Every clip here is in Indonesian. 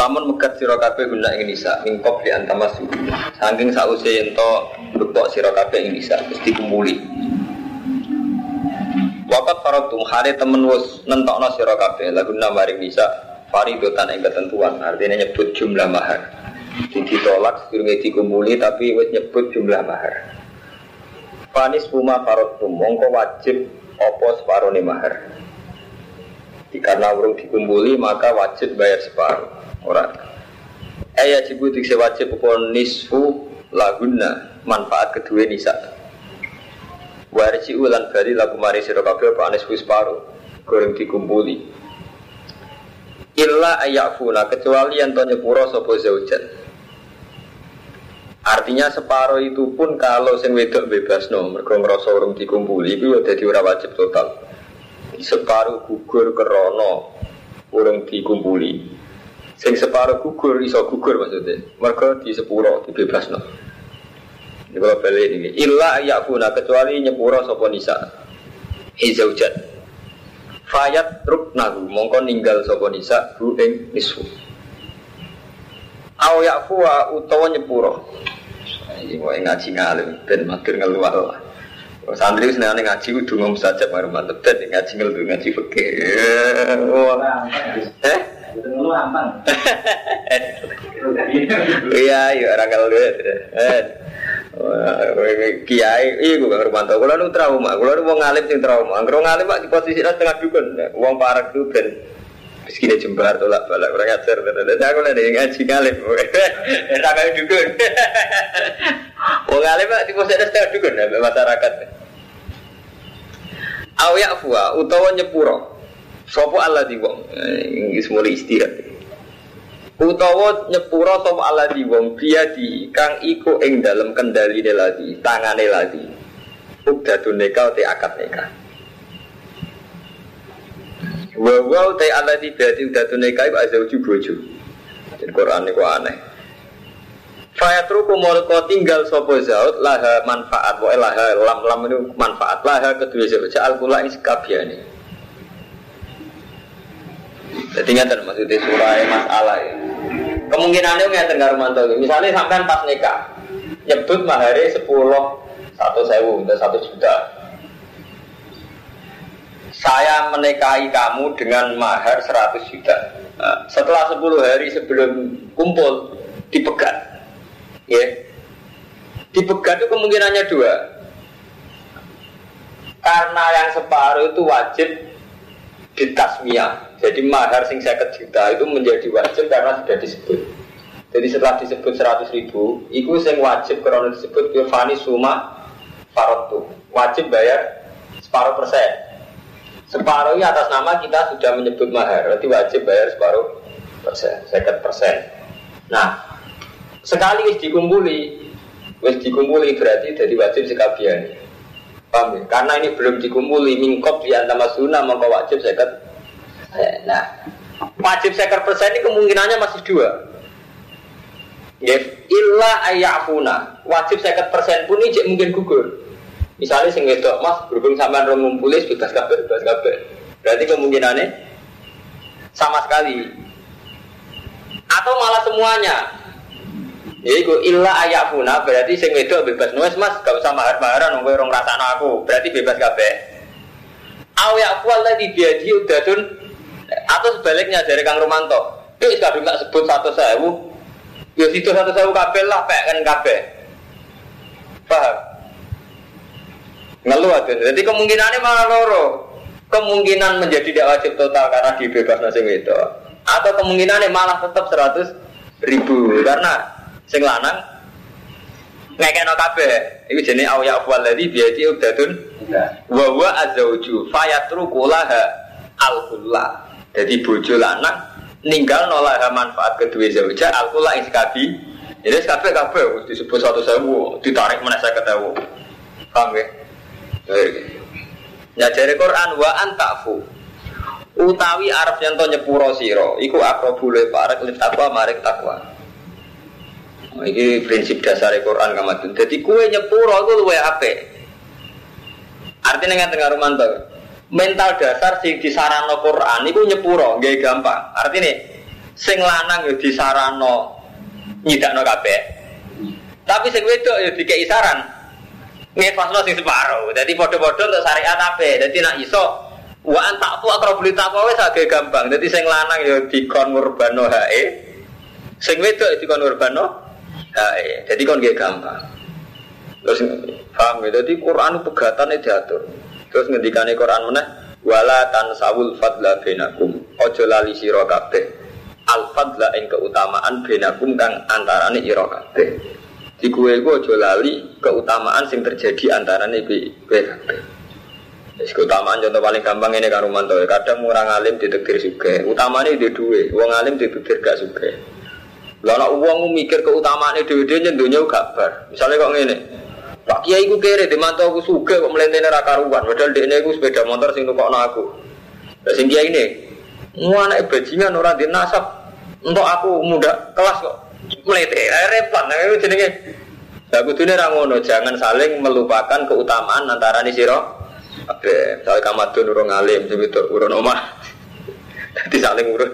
Lamun megat sira kabeh guna ing nisa mingkop di antamasu. Saking sause yen to mbekok sira kabeh ing nisa wis dikumpuli. Wakat faratum hale temen wis nentokno sira kabeh laguna maring nisa faridotan ing ketentuan artinya nyebut jumlah mahar. Jadi tolak sedurunge dikumpuli tapi wis nyebut jumlah mahar. Panis puma farotum mongko wajib opo separone mahar. Karena urung dikumpuli maka wajib bayar separuh. Ora. Aya jibu dikse wajib apa nisfu laguna manfaat kedua nisa. Warisi ulan bari lagu mari sira kabeh apa nisfu separo goreng dikumpuli. Illa ayafuna kecuali yang to nyepuro sapa zaujat. Artinya separuh itu pun kalau sing wedok bebas no, mereka ngerasa urung dikumpuli itu ya jadi ora wajib total. Separuh gugur kerono urung dikumpuli. Sing separuh gugur iso gugur maksudnya. Mereka di sepuro no. Ini kalau balik ini. Illa yakuna kecuali nyepuro sopo nisa. Hizaujat. Fayat truk nagu mongko ninggal sopo nisa ru ing nisfu. Aw yakfuwa utawa nyepuro. Ini mau ngaji ngalim ben matur ngeluar lah. Santri nek ngaji kudu ngomong saja marang mantep ben ngaji ngeluar ngaji fikih. Eh? Iya, iya orang kalau duit. Kiai, iya gue gak Romanto. Kalau nu trauma, kalau nu mau ngalim sing trauma. Kalau ngalim pak di posisi tengah dukun, uang parek tuh ben. Meski jembar tolak balak orang ajar. Tapi aku lagi ngaji ngalim. Kayak dukun. Uang ngalim pak di posisi tengah dukun masyarakat. Awiyak fuwa utawa nyepuro. Sopo Allah di wong, ini semua istirahat. Utawa nyepuro sopo Allah di wong dia di kang iku ing dalam kendali lagi, tangane lagi. Ukdatun neka te akad neka. Wawaw te Allah di berarti ukdatun neka iku azau bojo. Di Quran ini aneh. Fayatruku molko tinggal sopo zaut laha manfaat, wa laha lam lam ini manfaat laha kedua zaut. Al kula sekabiane. Jadi nggak maksudnya surah masalah ya. Kemungkinannya nggak tengah romanto. Misalnya sampai pas nikah, nyebut mahari sepuluh satu sewu atau satu juta. Saya menikahi kamu dengan mahar 100 juta. Nah, setelah 10 hari sebelum kumpul dipegat, ya, dipegat itu kemungkinannya dua. Karena yang separuh itu wajib ditasmiyah. Jadi mahar sing 50 juta itu menjadi wajib karena sudah disebut. Jadi setelah disebut 100 ribu, itu yang wajib karena disebut Yofani Suma Farotu. Wajib bayar separuh persen. Separuhnya atas nama kita sudah menyebut mahar, berarti wajib bayar separuh persen, second persen. Nah, sekali dikumpuli, wis dikumpuli berarti jadi wajib sekabian. Ya? Karena ini belum dikumpuli, mingkop di antara sunnah maka wajib second Nah, wajib seker persen ini kemungkinannya masih dua. Ya, illa ayafuna. Wajib seker persen pun ini mungkin gugur. Misalnya sing wedok mas berhubung sama orang ngumpulis bebas kabel, bebas kabel. Berarti kemungkinannya sama sekali. Atau malah semuanya. Ya itu illa ayafuna berarti sing wedok bebas nulis mas gak usah mahar-maharan nunggu orang rasana aku berarti bebas kabel. Aw yafu di biadi udadun atau sebaliknya dari Kang Romanto. Itu kadung tak sebut satu sewu. Ya situ satu sewu kabel lah pek kan kabel paham? Ngeluh aja. Jadi kemungkinannya malah loro. Kemungkinan menjadi tidak wajib total karena dibebas nasi itu atau kemungkinannya malah tetap seratus ribu. Karena sing lanang ngekeno kabeh. Iku jenenge awya afwal ladzi biati ubdatun wa huwa azauju fayatruku laha al jadi bojo lanang ninggal nolak manfaat kedua zauja alkula ing sekabi ini sekabi kabeh disebut satu sewu ditarik mana saya ketahu paham ya ya dari Quran wa antafu. Utawi araf yang nyepuro siro iku akrobu le parek lip takwa marek takwa. Ini prinsip dasar Quran kamatun jadi kue nyepuro itu luwe ape artinya nggak tengah rumanto mental dasar sing disarano Quran itu nyepuro gak gampang. Artinya sing lanang yo disarano nyidakno kabeh. Tapi sing wedok yo dikei saran. Ngefasno sing separo. Dadi padha-padha untuk syariat ape dadi nak iso wa antakfu akrabul taqwa wis agak gampang. Dadi sing lanang yo dikon ngurbano hae. Sing wedok dikon ngurbano hae. Dadi kon gak gampang. Terus paham ya dadi Quran pegatan diatur Terus ngendikane Quran mana? Wala tansawul fadla benakum. Ojo lali sira kabeh. Al fadla ing keutamaan benakum kang antarane ira kabeh. Di kue gue ojo lali keutamaan sing terjadi antarane kowe kabeh. Wis keutamaan contoh paling gampang ini kan Rumanto. Kadang orang alim ditektir suge. Utamanya di dua. Wong alim ditektir gak suge. Lalu uang mikir keutamaan itu dia nyentuhnya gak bar. Misalnya kok ngene, Kiai ku kere di mantau aku suge kok melentene ra karuan padahal dekne ku sepeda motor sing nukokno aku. Lah sing kiai ini mu anake bajingan di nasab. Untuk aku muda kelas kok melete. Repot nah itu jenenge. Lah kudune ra ngono, jangan saling melupakan keutamaan antara ni sira kabeh. Misale kamadun urung alim, sing wedok urun omah. Dadi saling urut.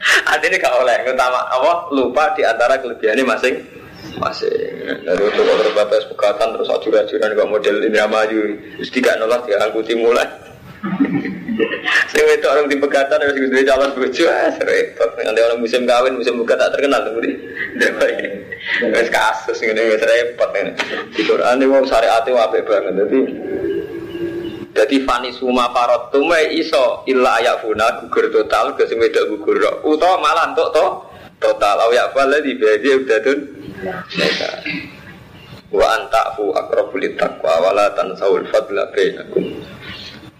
Artinya gak oleh utama apa lupa di antara kelebihannya masing masih. Dari untuk terbatas pekatan terus acuran-acuran kok model ini maju terus tidak nolak dia angkuti mulai. Saya itu orang di pegatan harus gede calon bojo. Ah repot. Nanti orang musim kawin musim buka tak terkenal tuh di wes kasus ini wes repot di Quran ini mau syariat itu apa banget jadi jadi fani suma parot tume iso illa ayak funa gugur total ke wedok gugur utawa malah untuk to total ayak fala di bedi udah tuh wa antafu aqrabul taqwa wa la tansawul fadla bainakum.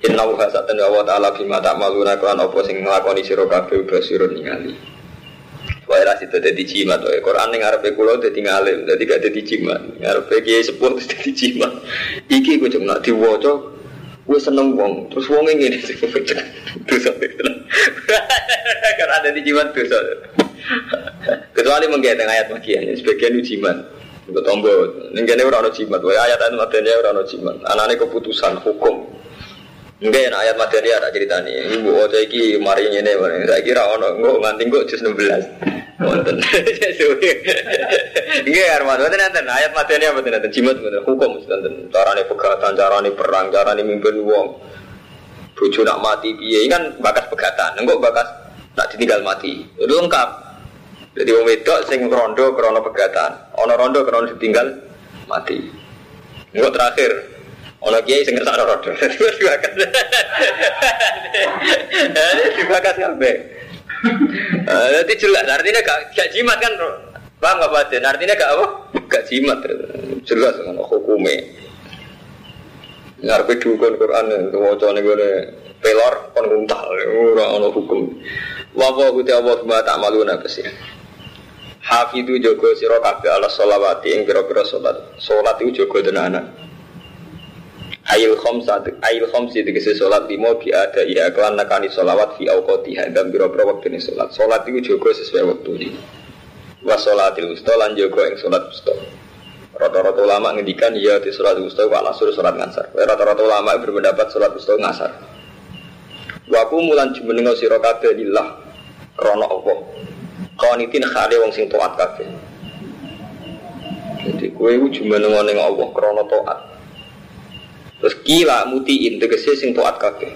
Inna wa hasatan wa ta'ala bima ta'maluna kan apa sing nglakoni sira kabeh basirun ningali. Wae ra sida dadi jimat wae. Quran ning arepe kula dadi ngalim dadi gak dadi jimat. Arepe kiai sepuh terus dadi jimat. Iki ku cuma diwaca gue seneng wong. Terus wong ngene dosa karena ada di jimat dosa kecuali menggawe ayat magian sebagian ujiman untuk tombol. Ini kene ora ono jimat. Wae ayat ayat madani ora ono jimat. Anane keputusan hukum. Enggak, ayat madani ada ceritanya. Ibu ojo iki mari ngene, saya kira ono. Engko nganti engko jus 16. Wonten. Nggih, Arman, wonten enten ayat madani apa enten jimat wonten hukum enten carane pegatan, carane perang, carane mimpin wong. Bojo nak mati piye? Kan bakas pegatan, engko bakas nak ditinggal mati. Itu lengkap. Jadi wong wedok sing rondo krana pegatan, ana rondo krana ditinggal mati. Engko terakhir Ono kiai sing ngersakno rodo. Dibakas. Dibakas kabeh. Jadi jelas artinya gak gak jimat kan Paham gak batin? Artinya gak apa? Gak jimat Jelas kan hukumnya Ngarepe dukun Quran wacane gue pelor kon nguntal ora ono hukum. Wa wa guti Allah bima ta'maluna besi. Hafidu jogo sira kabeh ala sholawati ing pira-pira salat. Salat iku jogo tenanan. Ail khomsa ail khomsi tegese salat limo bi ada ya kelan nakani solawat fi auqatiha dan biro-biro waktu ini salat. Salat itu jogo sesuai waktu ini. Wa salatil wusta lan jogo ing salat wusta. Rata-rata ulama ngendikan ya di salat wusta wa lasur salat ngasar. Rata-rata ulama berpendapat salat wusta ngasar. Wa ku mulan jumenengo sira kabeh lillah krana apa? Qanitin khale wong sing taat kabeh. Jadi kue itu jumenengo ning Allah krana taat. Terus kila mutiin tegese sing taat kabeh.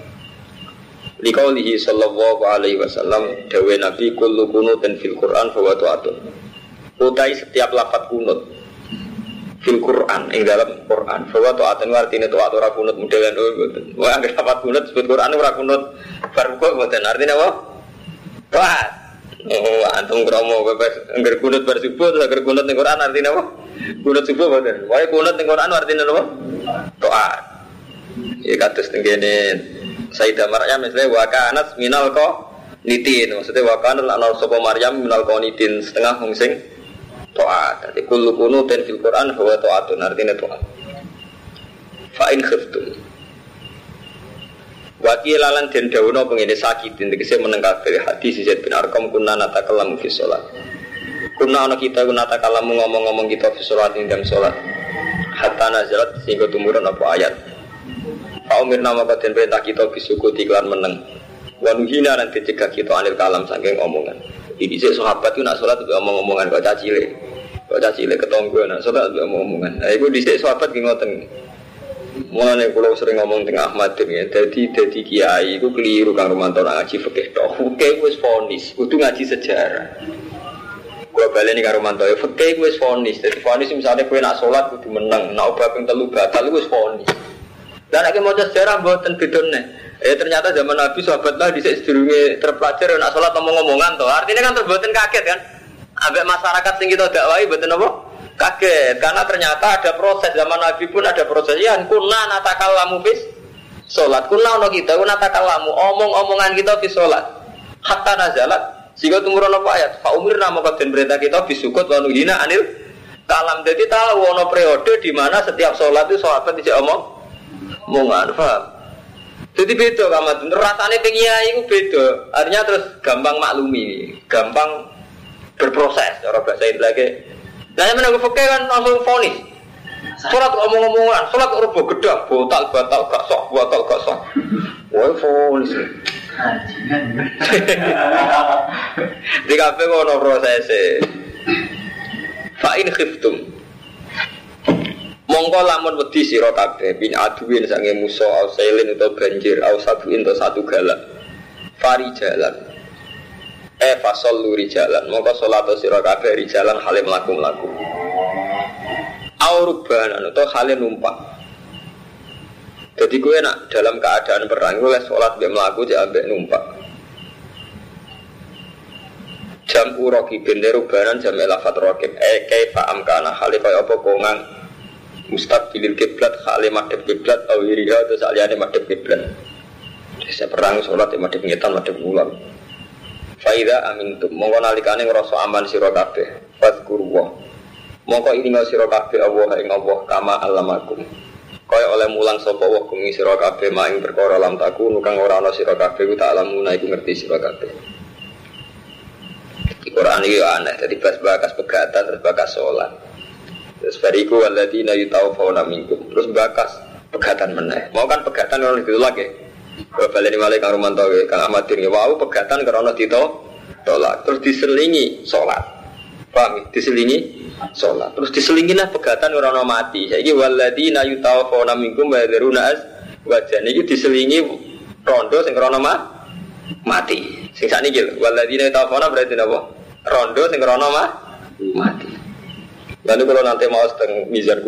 Likaulihi sallallahu alaihi wasallam dawe Nabi kullu kunutin fil Quran fa taatun. Utai setiap lafat kunut fil Quran ing dalam Quran fa taatun artine taat ora kunut modelan mboten. Wah anggere lafat kunut sebut Quran ora kunut bar kok mboten artine apa? Taat. Oh, antum kromo bebas angger kunut bar subuh terus angger kunut ning Quran artine apa? Kunut subuh mboten. Wae kunut ning Quran artine apa? Taat. Ya kados tengene Sayyidah Maryam misalnya wa kanat minal ko Nitin maksudnya wakan lan sapa Maryam minal qanitin setengah wong sing taat. Dadi kullu kunutin fil Quran bahwa taatun artinya taat. Fa in khiftum Waki lalan den dawono pengene sakit tegese meneng kabeh hadis Zaid bin Arqam kunna natakallamu fi sholat. Kunna ana kita kunna natakallamu ngomong-ngomong kita fi sholat ing dalam sholat. Hatta nazalat sehingga tumurun apa ayat. Umir nama kaden perintah kita bisuku tiklan meneng. Wa nuhina nanti cegah kita anil kalam saking omongan. Jadi sih sahabat itu nak sholat itu omong-omongan kok cacile. Kok cacile ketonggo nak sholat itu omong-omongan. Nah itu dhisik sahabat ngoten. Mulane kula sering ngomong tengah Ahmad ya, jadi jadi kiai itu keliru kang Romanto ngaji fikih tok. Fikih wis fonis, kudu ngaji sejarah. Gua baleni karo Romanto ya fikih wis fonis. Jadi fonis misalnya kowe nak salat kudu menang, nak obah ping telu batal wis fonis. Dan nek maca sejarah mboten bedone. Eh ternyata zaman Nabi sahabat lah dhisik sedurunge terpelajar nak salat ngomong-ngomongan to. Artinya kan terboten kaget kan. Ambek masyarakat sing kita dakwahi mboten apa? Kaget karena ternyata ada proses. Zaman Nabi pun ada proses. Ya kuna lamu bis sholat. Kuna ono kita kuna lamu omong-omongan kita bis sholat. Hatta nazalat. Sehingga tumurun apa ayat? Fa umir nama kaden berita kita bisukut wa hina anil kalam. Jadi tahu ono periode di mana setiap sholat itu sholat tidak omong. Omongan paham? Jadi beda kamu rasanya pengiai itu beda. Artinya terus gampang maklumi gampang berproses. Cara bahasa lagi Yang menanggung fakir kan langsung fonis. Sholat omong-omongan, sholat rubuh gedak, botal, batal, gak sok, batal, gak sok. Wah, fonis. Di kafe ono proses Fa'in khiftum. Mongko lamun wedi sira kabeh bin aduin sange musa au sailin utawa banjir au sabuin utawa satu galak. Fari jalan e fasol luri jalan mongko sholat sira kabeh jalan hale mlaku mlaku aurubanan atau hale numpak. Jadi gue nak dalam keadaan perang gue sholat be melaku jadi ambek numpak. Jam uroki benderu banan jam elafat rokib. Eh kaifa amkana hale kaya apa kongang? Mustaqbilil kiblat hale madhep kiblat au iriha atau saliyane madhep kiblat. Saya perang sholat ya madhep ngetan madhep ulang Faida tuh mongko nalikane ngrasa aman sira kabeh. Fadhkurullah. Mongko ilinga sira kabeh Allah ing Allah kama alamakum. Kaya oleh mulang sapa wa kumi sira kabeh maing perkara lam taku kang ora ana sira kabeh ku tak lamuna iku ngerti sira kabeh. Di Quran ini aneh, jadi pas bakas pegatan terus bakas sholat. Terus bariku waladina yutawfawna minkum. Terus bakas pegatan meneh. Mau kan pegatan orang itu lagi. Balik balik kang Romanto, kang Ahmad ini, wow pegatan karena tito tolak, terus diselingi sholat, paham? Diselingi sholat, terus diselingi lah pegatan orang mati. Jadi waladina yutawafona minkum wadaruna as wajah ini diselingi rondo sing krono ma mati. Sing sakni gitu, waladina yutawafona berarti apa? Rondo sing krono ma mati. Lalu kalau nanti mau setengah mizan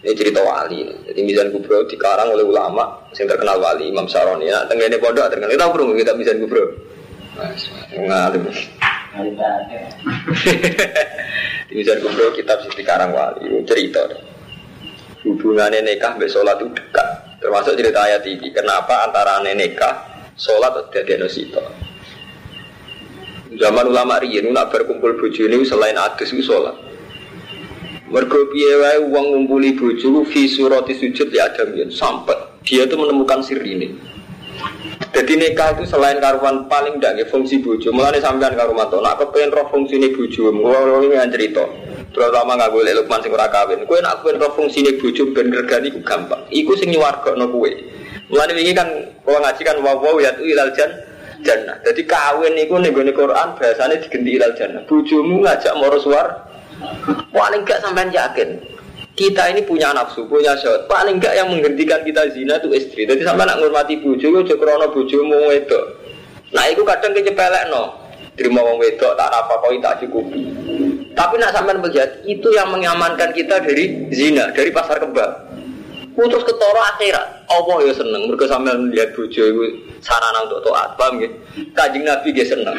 ini cerita wali. Jadi Mizan Kubro dikarang oleh ulama yang terkenal wali Imam Saroni. Nah, ini pondok terkenal. Kita perlu kita Mizan Kubro. Ngalim. Di Mizan Kubro kitab sing dikarang wali. Cerita. Hubungannya nikah be sholat itu dekat. Termasuk cerita ayat ini. Kenapa antara nikah sholat ada nosito. Zaman ulama riyen nak berkumpul bojo ini selain adus itu sholat. Mergo piye wae wong ngumpuli bojo fi surati sujud ya ada sampai dia itu menemukan sir ini. Jadi nikah itu selain karuan paling ndak fungsi bojo. Mulane sampean karo mato nak kepen roh fungsine bojo, ngono iki cerita. Terutama nggak boleh lukman sing ora kawin. Kowe nak kepen roh fungsine bojo ben regani iku gampang. Iku sing nyuwargakno kowe. Mulane iki kan kowe ngaji kan wa wa ya ilal jan jannah. Jadi kawin iku ning Quran bahasane digenti ilal jannah. Bojomu ngajak moro suar Paling enggak sampai yakin kita ini punya nafsu, punya syahwat. Paling enggak yang menghentikan kita zina itu istri. Jadi sampai nak ngurmati bojo, ojo krono bojomu wedok. Nah, itu kadang kecepelek no. Terima wong wedok tak apa kau tak cukupi. Tapi nak sampai melihat itu yang mengamankan kita dari zina, dari pasar kembang. Putus ketoro akhirat. Allah ya seneng. Mereka sampai melihat bojo itu sarana untuk taat. Paham ya? Kajing Nabi dia seneng.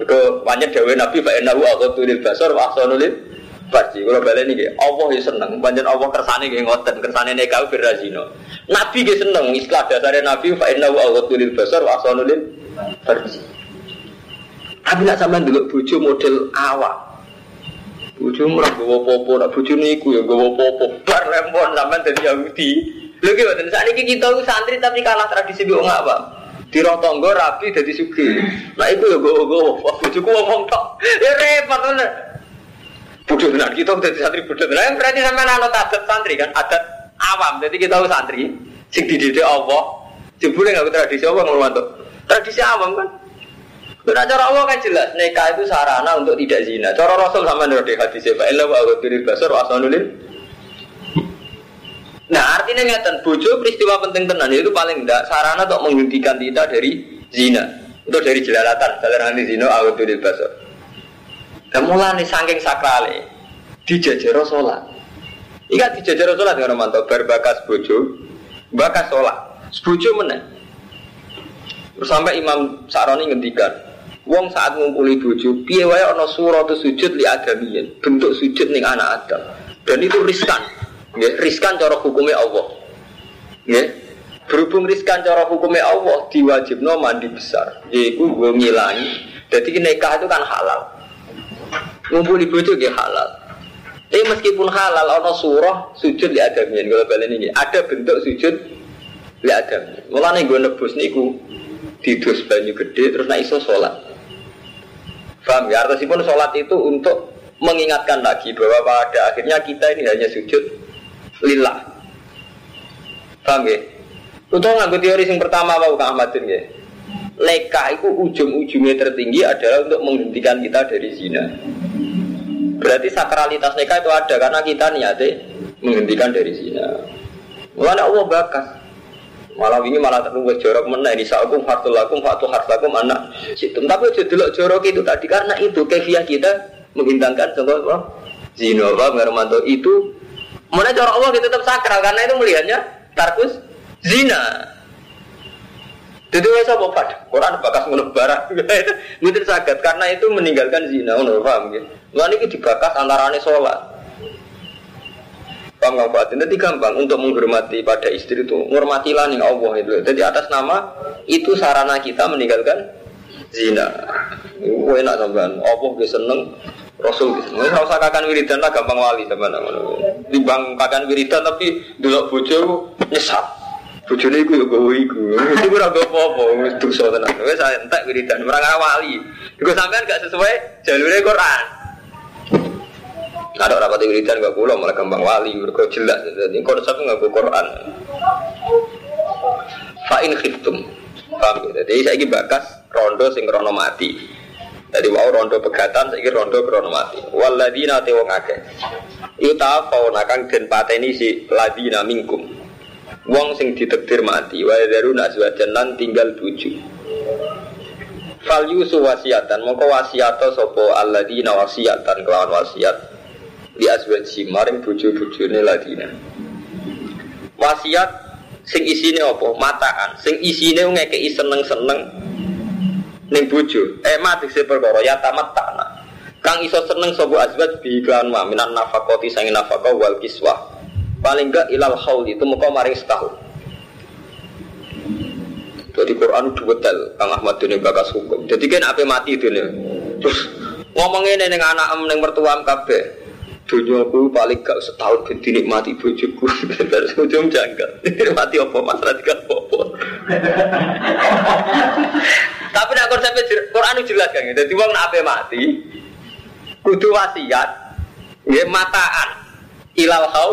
Mereka banyak dewe Nabi fa innahu aqatul basar wa ahsanul farji. Kalau balik ini, Allah ya seneng. Banyak Allah kersane nggih ngoten, kersane nekau berazino. Nabi ge seneng. Istilah dasarnya Nabi fa innahu aqatul basar wa ahsanul versi. Tapi nak sampean dulu bojo model awak. Bojo murah gawa popo, nak bojo niku ya gawa popo. Bar lempon sampean dadi Yahudi. Lho ki mboten sakniki kita santri tapi kalah tradisi wong apa? Tiro tonggo rapi dadi sugih. Nah itu ya gawa-gawa. Bojoku ngomong tok. Ya repot tenan. Bodoh tenan kita dadi santri bodoh tenan. Berarti sampean anut adat santri kan, adat awam. Jadi kita santri sing dididik Allah. Jebule nggak tradisi apa ngomong Tradisi awam kan. Nah, cara Allah kan jelas, nikah itu sarana untuk tidak zina. Cara Rasul sama dari hadis ya, Ella wa aghdiri basar wa asanulin. Nah, artinya ngeten, bojo peristiwa penting tenan itu paling tidak sarana untuk menghentikan kita dari zina. Untuk dari jelalatan, dalam nanti zina aghdiri basar. Dan mulai saking sakrale, dijajaro sholat. Iya dijajaro sholat dengan mantap, berbakas bojo, bakas sholat. Bojo menang. Sampai Imam Saroni ngendikan, Wong saat ngumpuli bojo, piye wae ana surat sujud li adamiyin, bentuk sujud ning anak Adam. Dan itu riskan. Ya, riskan cara hukumnya Allah. Ya. Berhubung riskan cara hukumnya Allah, diwajibno mandi besar. Yaitu gue ngilangi. Jadi nikah itu kan halal. Ngumpuli bojo ya halal. Tapi meskipun halal, ana surah sujud li adamiyin. Kalau balen ini, ada bentuk sujud li adamiyin. Mulane gue nebus niku didus banyu gede terus naik iso sholat. Paham ya? Artinya sholat itu untuk mengingatkan lagi bahwa pada akhirnya kita ini hanya sujud lillah. Paham ya? Untuk nggak teori yang pertama apa Kang Ahmadin ya? Leka itu ujung-ujungnya tertinggi adalah untuk menghentikan kita dari zina. Berarti sakralitas neka itu ada karena kita niatnya menghentikan dari zina. Mulanya Allah bakas. Malah ini malah terlalu jorok mana ini sakum hartul lakum fatu hartakum anak situ. Tapi dulu jorok itu tadi karena itu kefiah kita menghintangkan contoh? Zino apa itu mana jorok Allah kita tetap sakral karena itu melihatnya tarkus zina. Jadi wes apa pak? Quran bakas ngono barang. Mungkin sakit karena itu meninggalkan zina. Ngono paham gitu. Lalu ini dibakas antarane sholat. Paham nggak Pak? Nanti gampang untuk menghormati pada istri itu. Menghormatilah nih Allah itu. Jadi atas nama itu sarana kita meninggalkan zina. Gue enak sampean. Allah gue seneng. Rasul gue seneng. Nggak usah kakan wiridan lah gampang wali sampean. Dibang kakan wiridan tapi dulu bojo nyesat. Bojone iku ya gawe iku. Itu ora gawe apa-apa, wis dosa tenan. Wis entek wiridan, ora wali. Iku sampean gak sesuai jalure Quran. Ada rapat wiridan gak pulau malah gampang wali, mereka jelas. Jadi konsep nggak Quran. Fa'in khiftum. Paham ya? Jadi saya ini bakas rondo sing rono mati. Jadi wow rondo pegatan, saya rondo rono mati. Waladina te wong. Yuta fauna kang den pateni si ladina mingkum. Wong sing ditekdir mati. Wa daru naswajan lan tinggal tujuh. Fal yusu wasiatan, moko wasiato sopo alladina wasiatan kelawan wasiat di aswaji maring bojo-bojone ladina. Wasiat sing isine apa? Mataan. Sing isine ngekeki seneng-seneng ning bojo. Eh mati se perkara ya tamat takna. Kang iso seneng sapa azwaj bi iklan wa minan nafaqati sang nafaqah wal kiswah. Paling enggak ilal haul itu muka maring setahun. Jadi Quran detail Kang Ahmad ini bakas hukum. Jadi kan apa mati nih. Terus ngomongin neng anak em neng mertuam kabeh. Dunia aku paling gak setahun ben dinikmati bojoku. Terus ujung janggal. Mati apa mas radikal apa? Tapi nak konsep Quran itu jelas kan. Jadi wong nak mati kudu wasiat nggih mataan ilal hau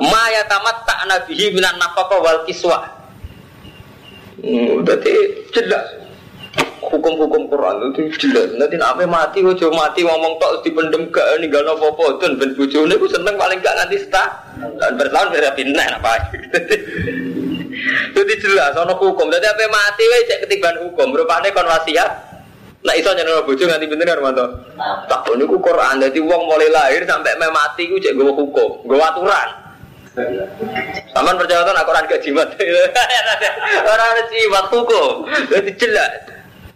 ma yatamatta nabihi minan nafaqah wal kiswah. Hmm, berarti jelas hukum-hukum Quran itu jelas. Nanti apa mati, ojo mati ngomong tok dipendem gak ninggal nopo apa dan ben bojone seneng paling gak nganti sta. Dan bertahun berapa pindah apa. Jadi jelas ono hukum. Jadi apa mati wae cek ketiban hukum. Rupane kon wasiat. Nah iso nyeneng bojo nganti pinten Armanto. Tak niku Quran. Dadi wong mulai lahir sampai me mati ku cek nggawa hukum, nggawa aturan. Taman percaya tuh Quran gak jimat. Orang ada jimat hukum. Jadi jelas.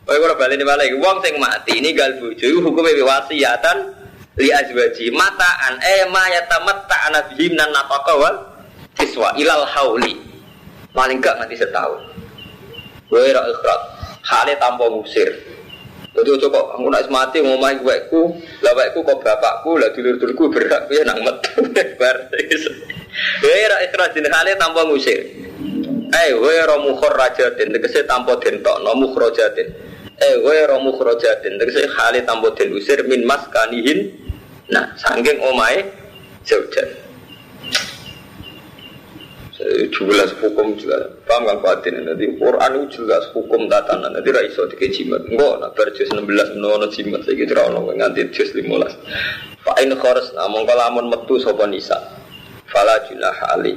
Oh, kalau balik ini balik, wong sing mati ini gal bojo hukumnya wasiatan li azwaji mataan eh ma yatamatta anabihim nan nafaqah wal kiswa ilal hauli. Paling gak nanti setahun. Gue ra ikhrat. hale tanpa ngusir. Jadi ojo kok aku nak mati ngomai wekku, lah wekku kok bapakku, lah dulur-dulurku berak ya nang metu bar. Ya ra ikhlas jeneng hale tanpa ngusir. Eh, wa ra mukharrajatin tegese tanpa den tokno mukhrajatin. Eh, wa ra mukhrajatin tegese hale tanpa den usir min maskanihin. Nah, saking omahe jauh-jauh jelas hukum jelas. Paham kan batin nanti Quran itu jelas hukum tatanan. Nanti ra iso dike jimat. Enggak nak bar juz 16 menawa jimat saiki ora ono nganti juz 15 fa in kharas namung lamun metu sapa nisa. Fala junah ali.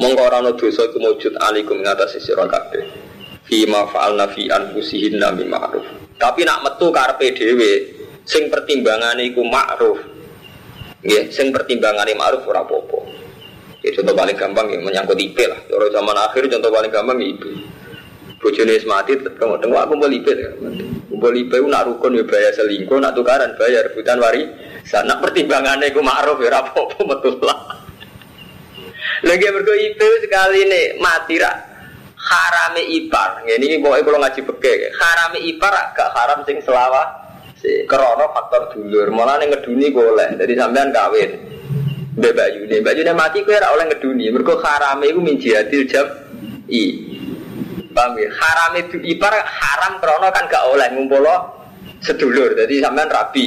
Mongko ora ono dosa iku mujud alikum ngatas sira kabeh. Fi ma fa'alna fi anfusihin nami ma'ruf. Tapi nak metu karepe dhewe sing pertimbangane iku ma'ruf. Nggih sing pertimbangane ma'ruf ora apa-apa Ya, contoh paling gampang yang menyangkut IP lah. Orang zaman akhir contoh paling gampang ya IP. Bojone mati kamu tengok aku kumpul IP. Kumpul IP ku nak rukun ya bayar selingkuh, nak tukaran bayar rebutan wari. Nak pertimbangannya ku ma'ruf ya apa-apa betul lah. Lagi berko IP sekali nih mati rak harame ipar. Ini pokoknya kalau ngaji beke, harame ipar gak haram sing selawah. Si krono faktor dulur, malah nih ngeduni boleh. Jadi sampean kawin. Mbak Bayu Mbak Bayu mati kue ora oleh ngeduni. Mereka harame itu min jihadil jam i. Paham ya? Haram itu ipar haram krono kan gak oleh ngumpul sedulur. Jadi sampean rapi.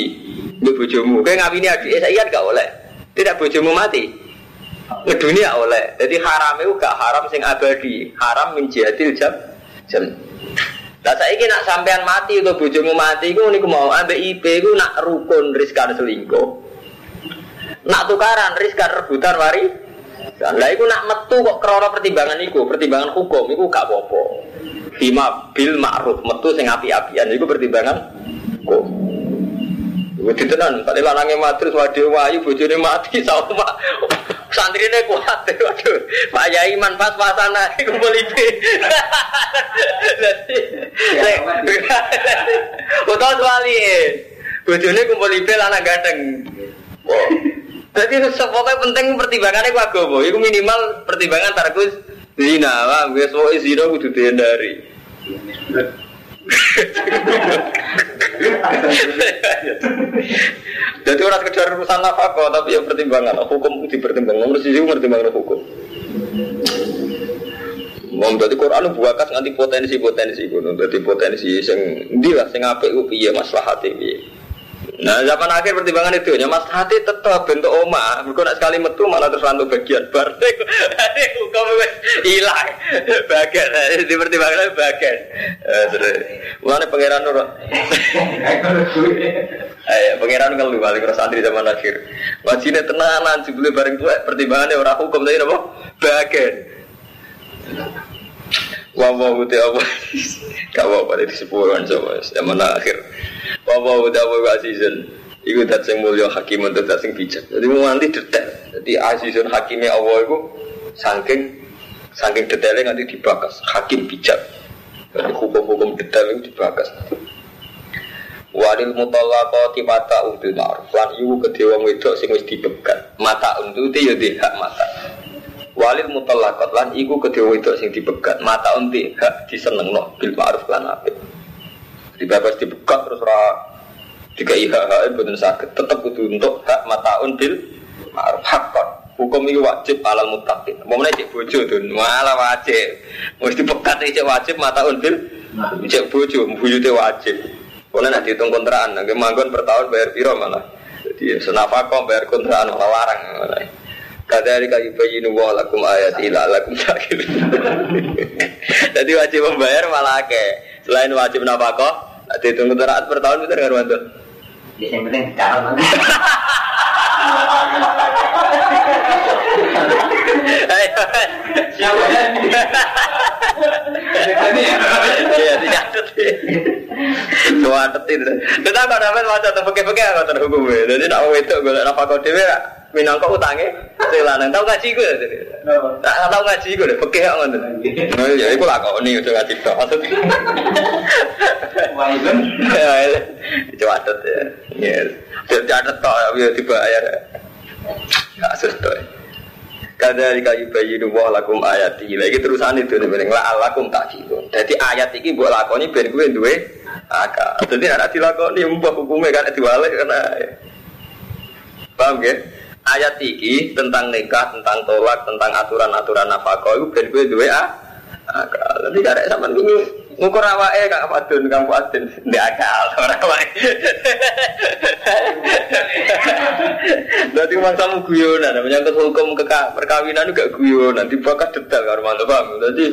Mbak bojomu, kue ngawini adik saya kan gak oleh. Tidak bojomu mati. Ngeduni ya oleh. Jadi haram itu gak haram sing abadi. Haram min jihadil jam jam. Lah saiki nak sampean mati atau bojomu mati iku niku mau ambek IP iku nak rukun riskan selingkuh. Nak tukaran, riskan rebutan wari. Lah iku nak metu kok krana pertimbangan iku, pertimbangan hukum iku gak apa-apa. Bima bil ma'ruf, metu sing api-apian iku pertimbangan hukum. Iku ditenan, kali lanangnya mati wadah wayu bojone mati sama santrine kuat waduh Pak Yai man pas-pasan iku politik. Utang wali. Bojone kumpul ibe lanang ganteng. Jadi pokoknya penting pertimbangannya ku agama. Itu minimal pertimbangan tarkus zina. Wah, gue semua zina kudu dihindari. Jadi orang sekedar urusan nafkah, tapi yang pertimbangan hukum dipertimbangkan. Nomor sisi pertimbangan hukum. Mau jadi Quran buakas nganti potensi potensi gunung. Jadi potensi sing dia sing apik ku piye maslahate piye. Nah zaman akhir pertimbangan itu ya mas hati tetap bentuk oma. Mereka nak sekali metu malah terus lantuk bagian. Berarti hukum hilang bagian. Di pertimbangan bagian. Mana pangeran nur? Ayo pangeran kalau balik ke santri zaman akhir. Wajibnya tenanan sebelum bareng tua pertimbangannya orang hukum tadi apa? Bagian. Wah mau apa? Kau apa dari sepuluhan coba zaman akhir. Bapak udah bawa azizun. Iku dat sing mulya hakim untuk dat sing bijak. Jadi mau nanti detail. Jadi azizun hakimnya Allah itu saking saking detailnya nanti dibakas. Hakim bijak. Jadi hukum-hukum detail itu dibakas. Walil mutallaqati mata bil ma'ruf. Lan iku kedhe wedok sing wis dibegat. Mata untuk ya di hak mata. Walil mutallaqat lan iku kedhe wedok sing dibegat. Mata unti hak disenengno bil ma'ruf lan apik. Dibebas dibuka terus ra jika IHH betul sakit tetap butuh untuk hak mataun bil ma'ruf. Hakon. Hukum ini wajib alal mutakin mau cek bojo tuh malah wajib. Mesti dipekat cek wajib mataun bil cek bojo buyute wajib. Boleh nanti hitung kontrakan nanti manggon per tahun bayar piro malah? Jadi senafako bayar kontrakan malah larang malah Kadari kayu bayinu wa lakum ayat ila lakum sakit. Jadi wajib membayar malah ke. Selain wajib nafkah, Dihitung teraat per tahun nggak mantul? Bisa yang penting dicatat. Catat itu. Kita kalau dapat macam tuh pakai-pakai apa terhukum. Jadi nak itu gue pakai dewi minangka utangnya sing lanang tau ngaji gue tak tau ngaji gue deh pekeh kok ngono. Ya iku lakoni udah ngaji tok. Maksud Wailen catet ya. Ya catet tok ya dibayar. Kasus tok Kadzalika yubayyinu wa lakum ayati. Lagi terusan itu nih la alakum takilun. Jadi ayat iki mbok lakoni ben kowe duwe akal. Dadi nek dilakoni mbok hukume kan diwale karena Paham ya? Ayat iki tentang nikah, tentang tolak, tentang aturan-aturan nafkah itu ben kowe duwe akal. Dadi karek sampean kuwi ngukur awake Kak Fadun, Kang Fadun. Ndak akal ora awake. Dadi mangsamu guyonan, menyangkut hukum keka, perkawinan itu gak guyonan, dibakar detail karo mantep paham. Dadi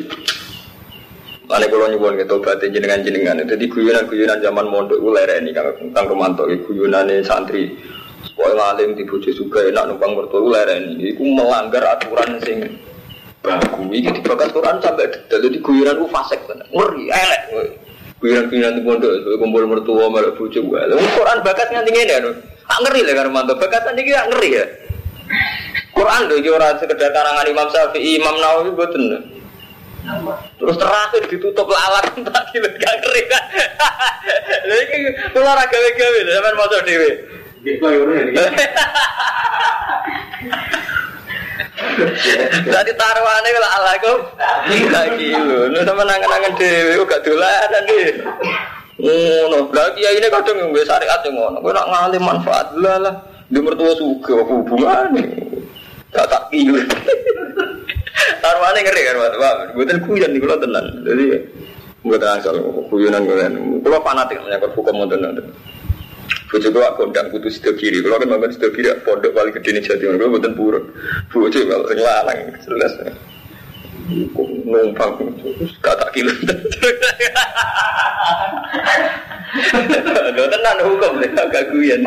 Mane kula nyuwun ke tobat jenengan jenengan. Dadi guyonan-guyonan zaman mondok lereni Kang Kang Romanto guyonane santri. Pokoke ngalim di bojo juga enak numpang mertua lereni. Iku melanggar aturan sing baku. Iki dibakar Quran sampai detail. Dadi guyonan ku fasik tenan. Ngeri elek. Guyonan-guyonan di pondok kumpul mertua malah bojo ku. Quran bakat nganti lho. Tak ngeri lah karo mantu. Bakat niki gak ngeri ya. Quran lho ora sekedar karangan Imam Syafi'i, Imam Nawawi mboten. Terus terakhir ditutup lalat tak kilo gak ngeri. Lha iki kula ora gawe-gawe sampean maca. Tadi taruhannya kalau Allah kok tidak kilo. Nu sama nangan-nangan dewi, gak dolanan deh. Ngono, lagi ya ini kadang nggak syariat yang ngono. Gue nak ngalim manfaat lah lah. Di mertua suka hubungan. Gak tak kilo. Taruhannya ngeri kan, Pak. Gue tuh kuyan nih kalau tenan. Jadi gue tenang soal kuyonan gue. Kalau fanatik hukum mau tenan. Bojo kula kondang kudu sida kiri. Kula kan manggon sida kiri pondok paling gede ning Timur. Kula mboten purun. Bojo kalau sing lanang jelas. Numpang kata kilo. Lho tenan hukum agak guyon.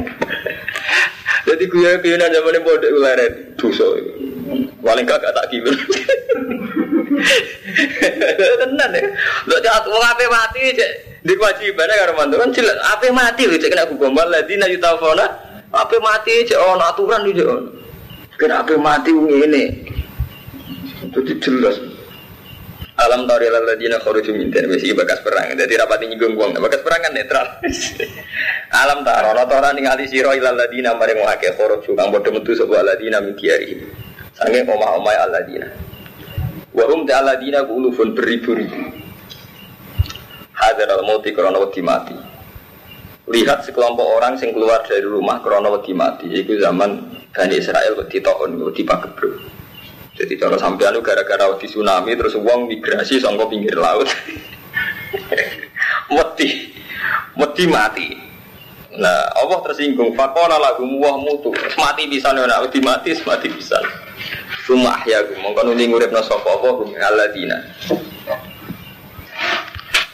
Jadi guyon-guyonan zaman pondok ularen dosa. Paling gak tak kilo. Tenan ya. Lho cak wong ape mati cek di kewajibannya karo mantu kan jelas ape mati lho cek kena hukum waladina yutafona ape mati cek ono aturan iki ono. Kena ape mati ngene. Jadi jelas. Alam tari ladina kharuju min dan mesti bakas perang. Jadi rapati nyinggung wong. Bakas perang kan netral. Alam taro ana ora ningali sira ilal ladina mari ngake kharuju kang padha metu sapa ladina min diari. Sange omah-omah aladina. Wa hum ta'aladina ulufun beribu-ribu. Hadar al-mauti karena wedi mati. Lihat sekelompok orang yang keluar dari rumah karena wedi mati. Itu zaman Bani Israel wedi tahun wedi pagebluk. Jadi kalau sampai anu gara-gara wedi tsunami terus uang migrasi sangka pinggir laut. Wedi. Wedi mati. Nah, Allah tersinggung. Fakola lagu muah mutu. Mati bisa nih, wedi mati, mati bisa. Rumah ya, mongkon nuli ngurip nasapa apa hum aladina.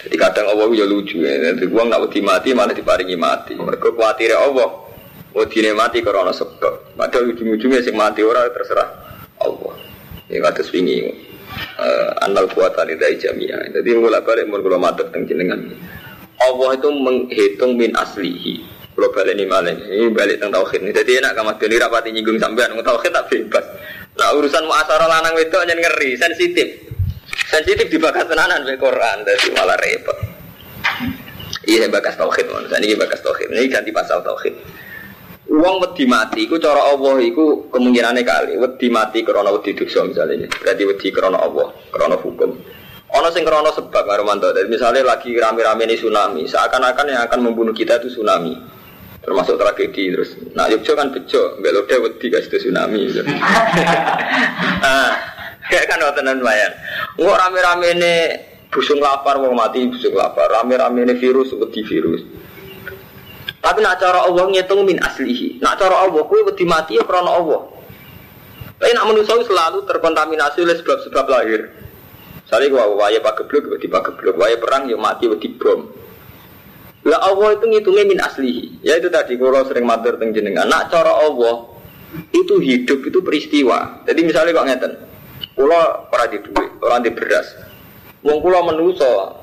Jadi kadang Allah ya lucu ya. Jadi uang nak wedi mati malah diparingi mati. Mereka khawatir Allah. Wedine mati karena sebab. Padahal ujung-ujungnya sing mati orang terserah Allah. Yang kata swingi. Uh, anal kuatan dari jamiah. Jadi mulai balik mun kula matur teng jenengan. Allah itu menghitung min aslihi. Kalau balik ini malah ini balik tentang tauhid ini. Jadi enak kamu jadi rapati nyinggung sampean ngomong tauhid tak bebas. Nah urusan muasara lanang itu hanya ngeri, sensitif. Sensitif dibakar tenanan be Quran, jadi malah repot. Iya bakas tauhid, saya ini bakas tauhid. Ini ganti pasal tauhid. Uang wedi mati, iku cara Allah, iku kemungkinannya kali. Wedi mati karena wedi dosa misalnya. Berarti wedi karena Allah, karena hukum. Ono sing krono sebab Romanto. Dari misalnya lagi rame-rame ini tsunami, seakan-akan yang akan membunuh kita itu tsunami. Termasuk tragedi terus. Nah, Yogyo kan bejo, mbak deh wedi kasih tsunami. Gitu. nah, kayak kan tenan lumayan. Nggak rame-rame ini busung lapar mau mati busung lapar. Rame-rame ini virus wedi virus. Tapi nak cara Allah ngitung min aslihi. Nak cara Allah kue wedi mati ya krono Allah. Tapi nak manusia selalu terkontaminasi oleh sebab-sebab lahir. Misalnya gua waya pagebluk, wedi pagebluk, waya perang ya mati wedi bom. Lah Allah itu ngitungnya min aslihi. Ya itu tadi kalau sering matur teng jenengan. Nak cara Allah itu hidup itu peristiwa. Jadi misalnya kok ngeten. Kula ora di duit, ora di beras. Wong kula menuso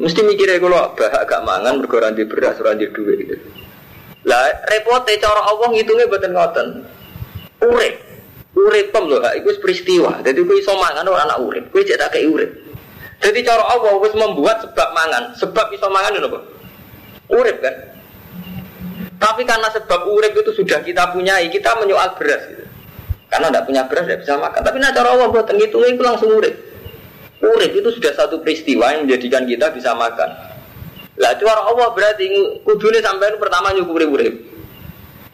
mesti mikirnya kula bahak gak mangan mergo ora di beras, ora di duit gitu. Lah repote cara Allah ngitungnya boten ngoten. Urip. Urip pem lho, iku peristiwa. Jadi kowe iso mangan ora anak urip, kowe cek tak urip. Jadi cara Allah wis membuat sebab mangan, sebab iso mangan lho, Urip kan? Tapi karena sebab urip itu sudah kita punyai, kita menyoal beras gitu. Karena tidak punya beras tidak bisa makan. Tapi nah Allah buat itu langsung urip. Urip itu sudah satu peristiwa yang menjadikan kita bisa makan. Lah cara Allah berarti kudune sampai pertama nyukuri urip.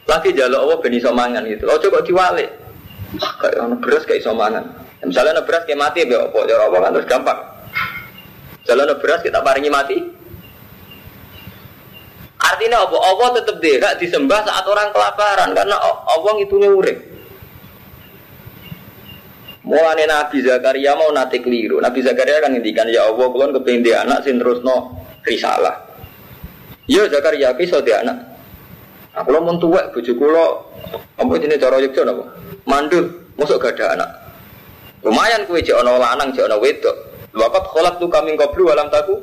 Lagi jaluk Allah ben iso mangan gitu. Ojo kok diwalik. Wah, kayak ono beras kayak iso mangan. Ya, misalnya ono beras kayak mati ya apa? Cara Allah kan terus gampang. Ono beras kita paringi mati. Artinya apa? Allah tetap tidak disembah saat orang kelaparan karena Allah itu urip. Mulane Nabi Zakaria mau nate keliru. Nabi Zakaria kan ngendikan ya Allah kulon kepengin anak sing terusno risalah. Ya Zakaria iso dia anak. Aku lo mau tuwek bojo kula apa jenenge cara yeksa napa? Mandul, mosok gak ada anak. Lumayan kue jek ana lanang jek ana wedok. Wakat kholak tu kami qablu alam taku.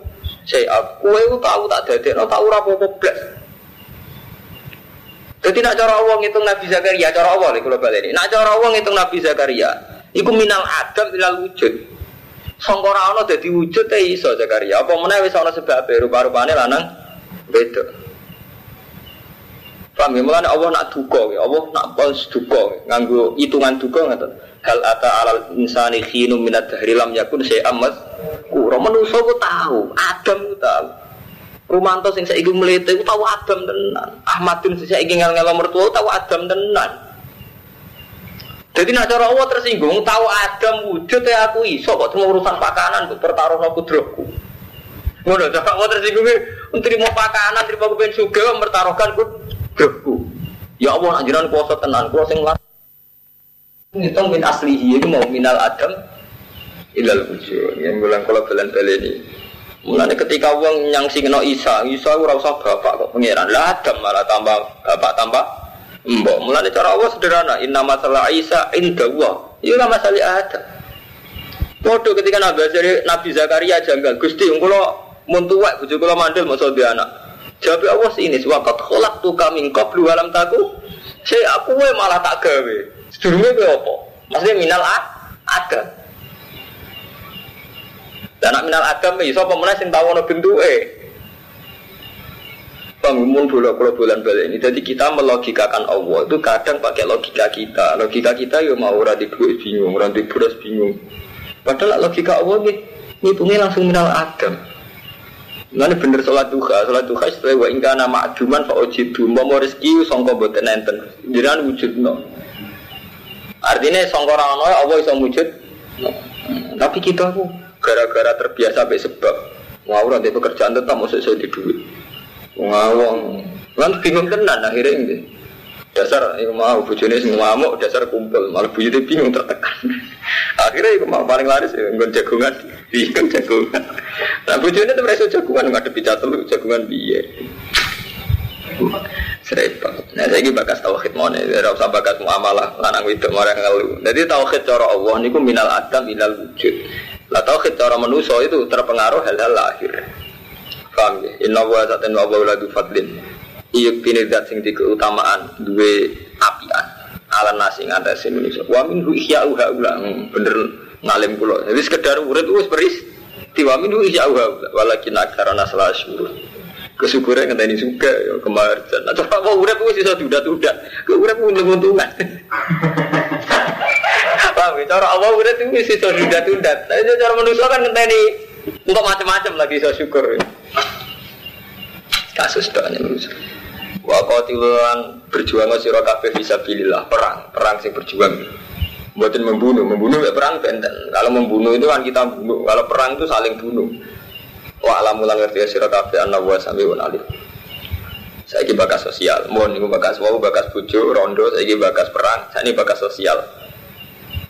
Saya aku itu tahu tak dadekno tak ora apa-apa blas. Jadi nak cara Allah ngitung Nabi Zakaria, cara Allah nih kalau balik ini. Nak cara Allah ngitung Nabi Zakaria, Iku minal adam ilal wujud. Sangkara ana dadi wujud te iso Zakaria. Apa meneh wis ana sebab rupa-rupane lanang beda. Paham ya? Allah nak duka, ya. Allah nak pas duka, nganggo hitungan duka ngoten. Hal ata alal insani khinu minat dahri lam yakun syai'am mas. Kura manusa ku tahu, Adam ku tahu. Rumanto sing saiki mlete ku tahu Adam tenan. Ahmadun sing saiki ngel-ngelo mertua tahu Adam tenan. Jadi nak cara Allah tersinggung, tahu Adam wujud ya aku iso kok cuma urusan pakanan buat pertaruh aku drogku. Ngono, cara Allah tersinggung untuk mau pakanan, terima kepen suga, mempertaruhkan ku drogku. Ya Allah, anjuran kuasa tenan, kuasa sing. Ngitung min aslihi itu mau minal Adam ilal wujud. Yang bilang kalau belen ini. Mulanya ketika uang yang singno Isa, Isa ora usah bapak kok pangeran. Lah Adam malah tambah bapak tambah Mbok, mulai cara Allah sederhana. Inna masalah Isa inda Allah. Iya masalah ada. Bodoh ketika Nabi dari Nabi Zakaria janggal. Gusti, kalau muntuwek bujuk kalau mandel mau anak. Jawab Allah ini. Wakat kolak tuh kami qablu alam taku. Saya aku malah tak gawe. Sedurungnya gue apa? Maksudnya minal ada. Dan minal adam iso pemenang sing tahu no bentuke. Bangun bola bola bulan balik ini. Jadi kita melogikakan Allah itu kadang pakai logika kita. Logika kita ya mau orang duit bingung, orang beras bingung. Padahal logika Allah nih, ngitungnya langsung minal adam. Nanti bener sholat duha, sholat duha setelah wa ingka nama aduman fa ojidu, mau rezeki songko boten enten, jiran wujud no. Artinya songko rano Allah bisa wujud. Tapi kita aku gara-gara terbiasa sampai sebab, mau orang pekerjaan tetap mau sesuai di duit. ngawang kan bingung tenan akhirnya ini. Dasar itu mau semua mau dasar kumpul. Malah bujune bingung tertekan. Akhirnya itu mau paling laris ya nggak jagungan. Bingung jagungan. Nah bujune itu merasa jagungan nggak ada bicara telur biye serempet nah saya ini bakas tauhid mana tidak usah bakas muamalah lanang itu orang ngeluh jadi tauhid cara Allah ini minal adam minal wujud lah tauhid cara manusia itu terpengaruh hal-hal lahir Paham ya? Inna wa saten wa wa fadlin. Iya kini dat sing di keutamaan dua apian. Ala nasi ngatas Indonesia. Wa min hu ihya uha ula. Bener ngalim pulau. Jadi sekedar urut wis beris. Tiwa min hu ihya uha ula. Walakin akarana salah syuruh. Kesyukuran ini suka ya kemarjan. Nah, coba mau urip wis iso duda-duda. Ke urip untung-untungan. Paham ya? Cara Allah urip wis iso duda-duda. Nah, cara manusia kan ngenteni untuk macam-macam lagi saya syukur. Kasus doanya manusia. Wa qatilan berjuang sira kabeh bisa pilihlah perang, perang sing berjuang. Buatin membunuh, membunuh ya perang benten. Kalau membunuh itu kan kita bunuh. Kalau perang itu saling bunuh. Wa alamu lan ngerti sira kabeh ana wa samiun alim. Saya bakas sosial, mohon ini bakas wow, bakas bujo, rondo, saya bakas perang, saya ini bakas sosial.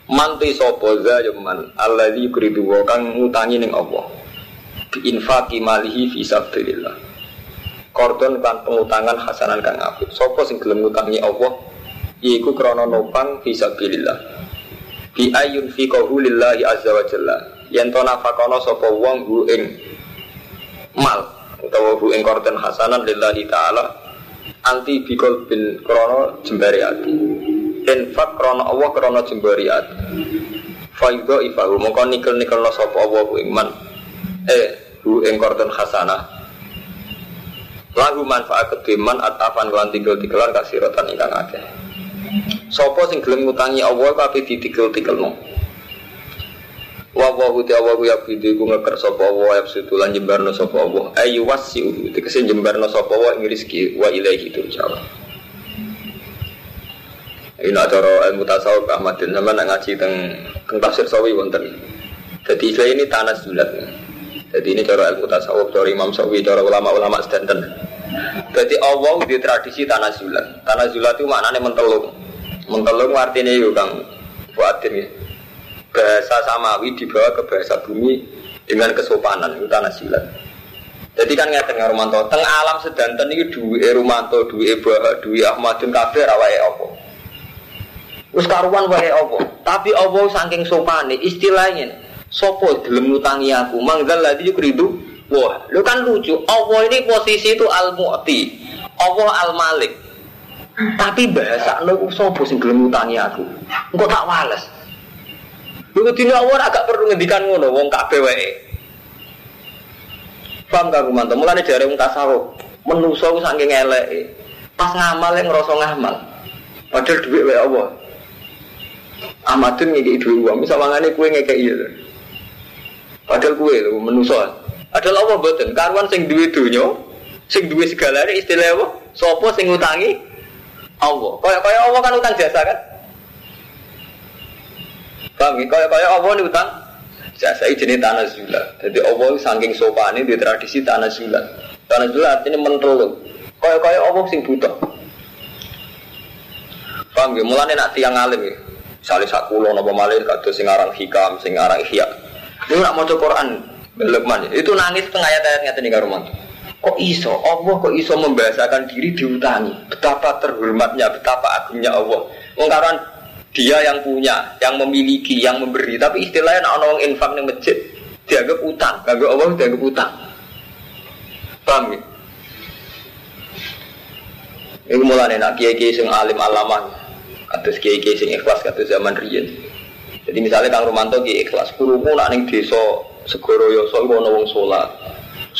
Manti sopo za man alladzi yuridu wa kang ngutangi ning Allah. Bi infaqi malihi fi sabilillah. Kordon kan pengutangan hasanan kang apik. Sopo sing gelem ngutangi Allah iku krana nopang fi sabilillah. Bi ayun fi lillahi azza wa jalla. Yen to nafakono sapa wong ing mal. Utawa hu ing kordon hasanan lillahi taala anti bikol bin krono jembari ati infak krono Allah krono jembariat faido ifahu. Mongko nikel nikel no sopo Allah bu iman eh bu engkorton khasana lagu manfaat kediman atafan kelan tinggal tikelan kasih rotan ingkang akeh. Sopo sing gelem ngutangi Allah kabeh ditikel-tikelno. Wa wa wa ya bidu ku ngeker sapa wa ya lan jembarno sapa Allah. Ayu wasi tegese jembarno sapa wa ing rezeki wa ilaihi turja'un. Ini cara ilmu tasawuf Ahmad bin sama nak ngaji teng teng tafsir sawi wonten. Jadi istilah ini tanah zulat. Jadi ini cara ilmu tasawuf dari Imam Sawi, cara ulama-ulama sedanten. Jadi Allah di tradisi tanah zulat. Tanah zulat itu maknanya mentelung. Mentelung artinya itu kang buatin ya. Bahasa samawi dibawa ke bahasa bumi dengan kesopanan itu tanah zulat. Jadi kan ngerti nggak Romanto, teng alam sedanten ini duwe Romanto, duwe Bah, duwe Ahmadun kabeh rawai apa? Wis karuan wae apa? Tapi apa saking sopane? Istilahnya sopo gelem ngutangi aku? Manggal lagi yukridu wah. Lu kan lucu Allah ini posisi itu al mu'ti Allah al malik tapi bahasa lu sopo sing gelem ngutangi aku? Engko tak wales lu dina Allah agak perlu ngendikan ngono wong kabeh wae paham gak kumanto mulane jare wong tasawuf menusa ku saking eleke pas ngamal yang ngerasa ngamal padahal duit wae Allah Ahmadun ngekei duit uang, misal mangane kue ngekei iya. Padahal kue itu menuso. Padahal apa betul? Karuan sing duit dunia, sing duit segala ini istilah apa? Sopo sing utangi Allah. Kaya kaya Allah kan utang jasa kan? Paham Kaya kaya Allah ini utang jasa jenis tanah zulat. Jadi Allah saking sopan ini di tradisi tanah zulat. Tanah zulat artinya mentolong. Kaya kaya Allah sing butuh. Paham ya? Mulanya nak tiang alim ya. Misalnya sakulo nopo malih kado sing aran hikam, sing aran ihya. Ini nak maca Quran Lukman itu nangis tengah ayat-ayat ngeten ning karo Kok iso? Allah kok iso membahasakan diri diutangi? Betapa terhormatnya, betapa agungnya Allah. Wong dia yang punya, yang memiliki, yang memberi. Tapi istilahnya nak orang infak ning masjid dianggap utang, dianggap Allah dianggap utang. Paham ya? Ini mulai nak kiai-kiai sing alim alaman Kados kiai-kiai sing ikhlas kados zaman riyen. Jadi misalnya Kang Romanto ki ikhlas, kurungu nak ning desa Segoro Yoso iku ana wong salat.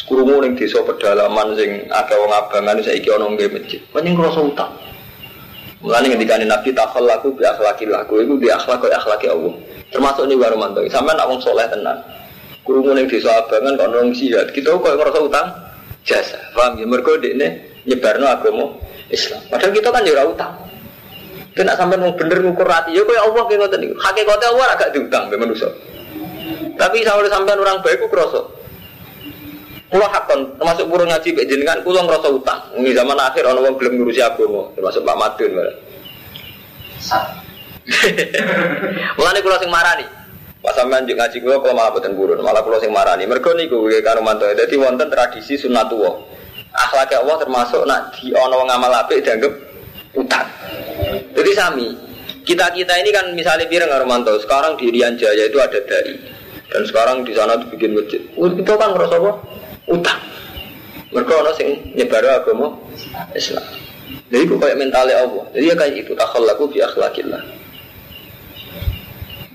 Kurungu ning desa pedalaman sing akeh wong abangan saiki ana nggih masjid. Pancen ngrasa utang. Mulane ngendikane Nabi takhallaku bi akhlaqil laku iku di akhlak koyo akhlake Allah. Termasuk nih Romanto. Sampeyan nak wong saleh tenan. Kurungu ning desa abangan kok nang jihad. Kita kok ngrasa utang jasa. Paham ya? Mergo dekne nyebarno agama Islam. Padahal kita kan ya utang. Kena sampai mau bener ngukur hati, ya kayak Allah kayak ngoten niku. Hakikate Allah agak diutang be manusia. Tapi sampai sampai orang baik ku kroso. Kulo hakon termasuk burung ngaji mbek jenengan kulo ngrasa utang. Ini zaman akhir ana wong gelem ngurusi agama, termasuk Pak Madun. Mulane kulo sing marani. Pas sampean njuk ngaji kulo kulo malah boten burun, malah kulo sing marani. Mergo niku karo mantu. Dadi wonten tradisi sunnatullah. Akhlak Allah termasuk nak di ana wong amal apik dianggap utang. Jadi sami, kita kita ini kan misalnya Pirang Armanto, sekarang di Rian Jaya itu ada dari dan sekarang di sana tuh bikin masjid. Itu kan ngerasa apa? Utang. Mereka orang sing nyebar agama Islam. Jadi itu kayak mentalnya Allah. Jadi ya kayak itu takhallaku bi akhlakillah.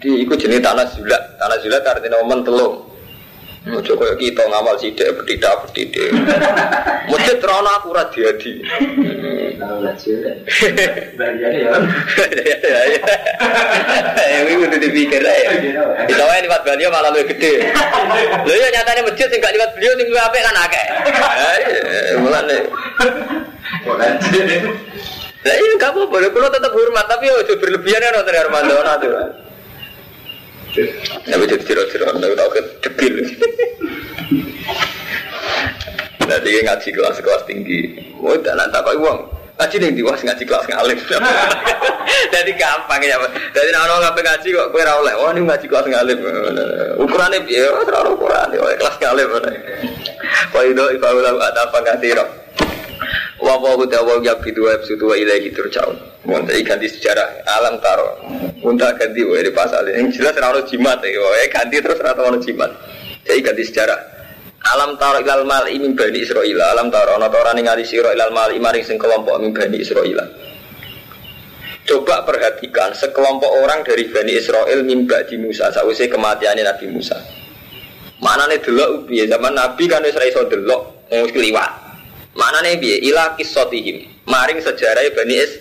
Jadi itu jenis tanah zulat. Tanah zulat artinya momen telung. Ojo koyo kita ngamal sidik betidak betidik. Masjid rono akurat diadi. Ya ini udah dipikir ya. Kita wae liwat beliau malah lebih gede. Lho ya nyatanya masjid sing gak liwat beliau ning luwih apik kan akeh. Mulane. Lah iya gak apa-apa, kalau tetap hormat tapi ojo berlebihan ya Rotter Armando aturan. Nabi jadi tiro-tiro, nabi tau debil. Nanti ngaji kelas-kelas tinggi. Oh, tak nak tak uang. Ngaji nih diwas ngaji kelas ngalim. Jadi gampang ya. Jadi orang ngapain ngaji kok kue rawleh. Oh ini ngaji kelas ngalim. Ukurannya biar terlalu ukuran. Oh kelas ngalim. Wah itu ada apa nggak tiro. Wa wa hu tawa ya bidu wa ibsutu wa ilaihi turja'un. Mun ganti sejarah alam taro. Unta ganti wa di pasal yang jelas ora jimat ya. Wae ganti terus ora ono jimat. Jadi ganti sejarah. Alam taro ilal mal min bani Israil. Alam taro ana ora ningali sira ilal mal maring sing kelompok min bani Israil. Coba perhatikan sekelompok orang dari Bani Israel mimba di Musa sausai kematiannya Nabi Musa. Mana nih delok ya zaman Nabi kan Israel delok mau keliwat. Mana nih biye ilah kisotihim maring sejarah Bani Is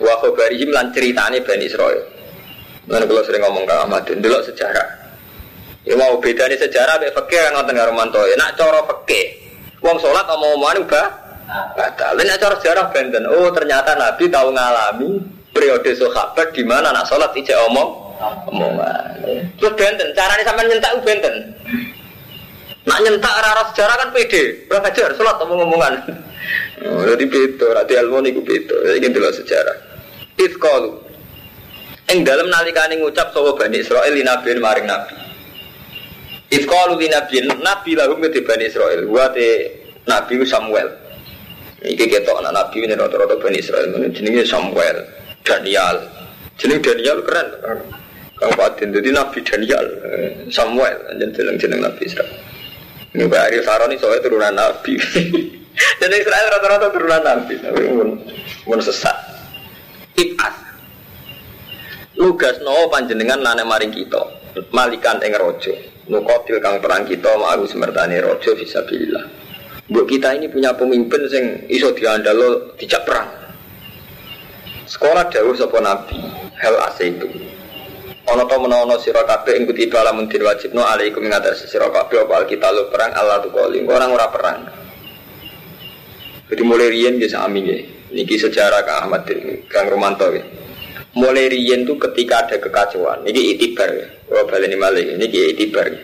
Wa khabarihim lan ceritane Bani Israil. Lan kalau sering ngomong ke Ahmad, delok sejarah. Ya mau bedane sejarah mek fikih ngoten karo manto. Ya nak cara fikih. Wong salat omong-omongan ubah batal. Nek cara sejarah benten. Oh, ternyata Nabi tahu ngalami periode sahabat di mana nak salat ijek omong omongan. Terus benten, caranya sampai nyentak benten. Nak nyentak arah sejarah kan pede, berapa ajar, sholat omong-omongan. Oh, jadi beda, nanti ilmu niku beda. Ini dulu sejarah. Ifkalu. Ing dalam nalikane ngucap sawa Bani Israel li nabi maring nabi. Ifkalu li nabi nabi lahum ke Bani Israel. Te nabi Samuel. Iki ketok anak nabi ini rata-rata Bani Israel. Jenenge Samuel, Daniel. Jeneng Daniel keren. Kang Fatin, jadi Nabi Daniel, eh, Samuel, dan jeneng-jeneng Nabi Israel. Ini Mbak Ariel Saroni soalnya turunan Nabi. Dan Israel rata-rata turunan Nabi, tapi pun sesat. Ibas. Lugas no panjenengan nane maring kita, malikan ing rojo. Nukotil kang perang kita ma'aru semertani rojo visabilillah. Buat kita ini punya pemimpin sing iso diandalo dijak perang. Sekolah dawuh sapa nabi, hal ase itu. Ono to menawa sira kabeh ing kutiba lamun dir wajibno alaikum ing atas sira kabeh apa alkitab perang Allah tu kali orang ora perang. Jadi mulai riyen ya sami ya. Niki sejarah Kang Ahmad Kang Romanto ya. Mulai riyen tuh ketika ada kekacauan, niki itibar ya. Oh baleni malih, niki itibar. Ya.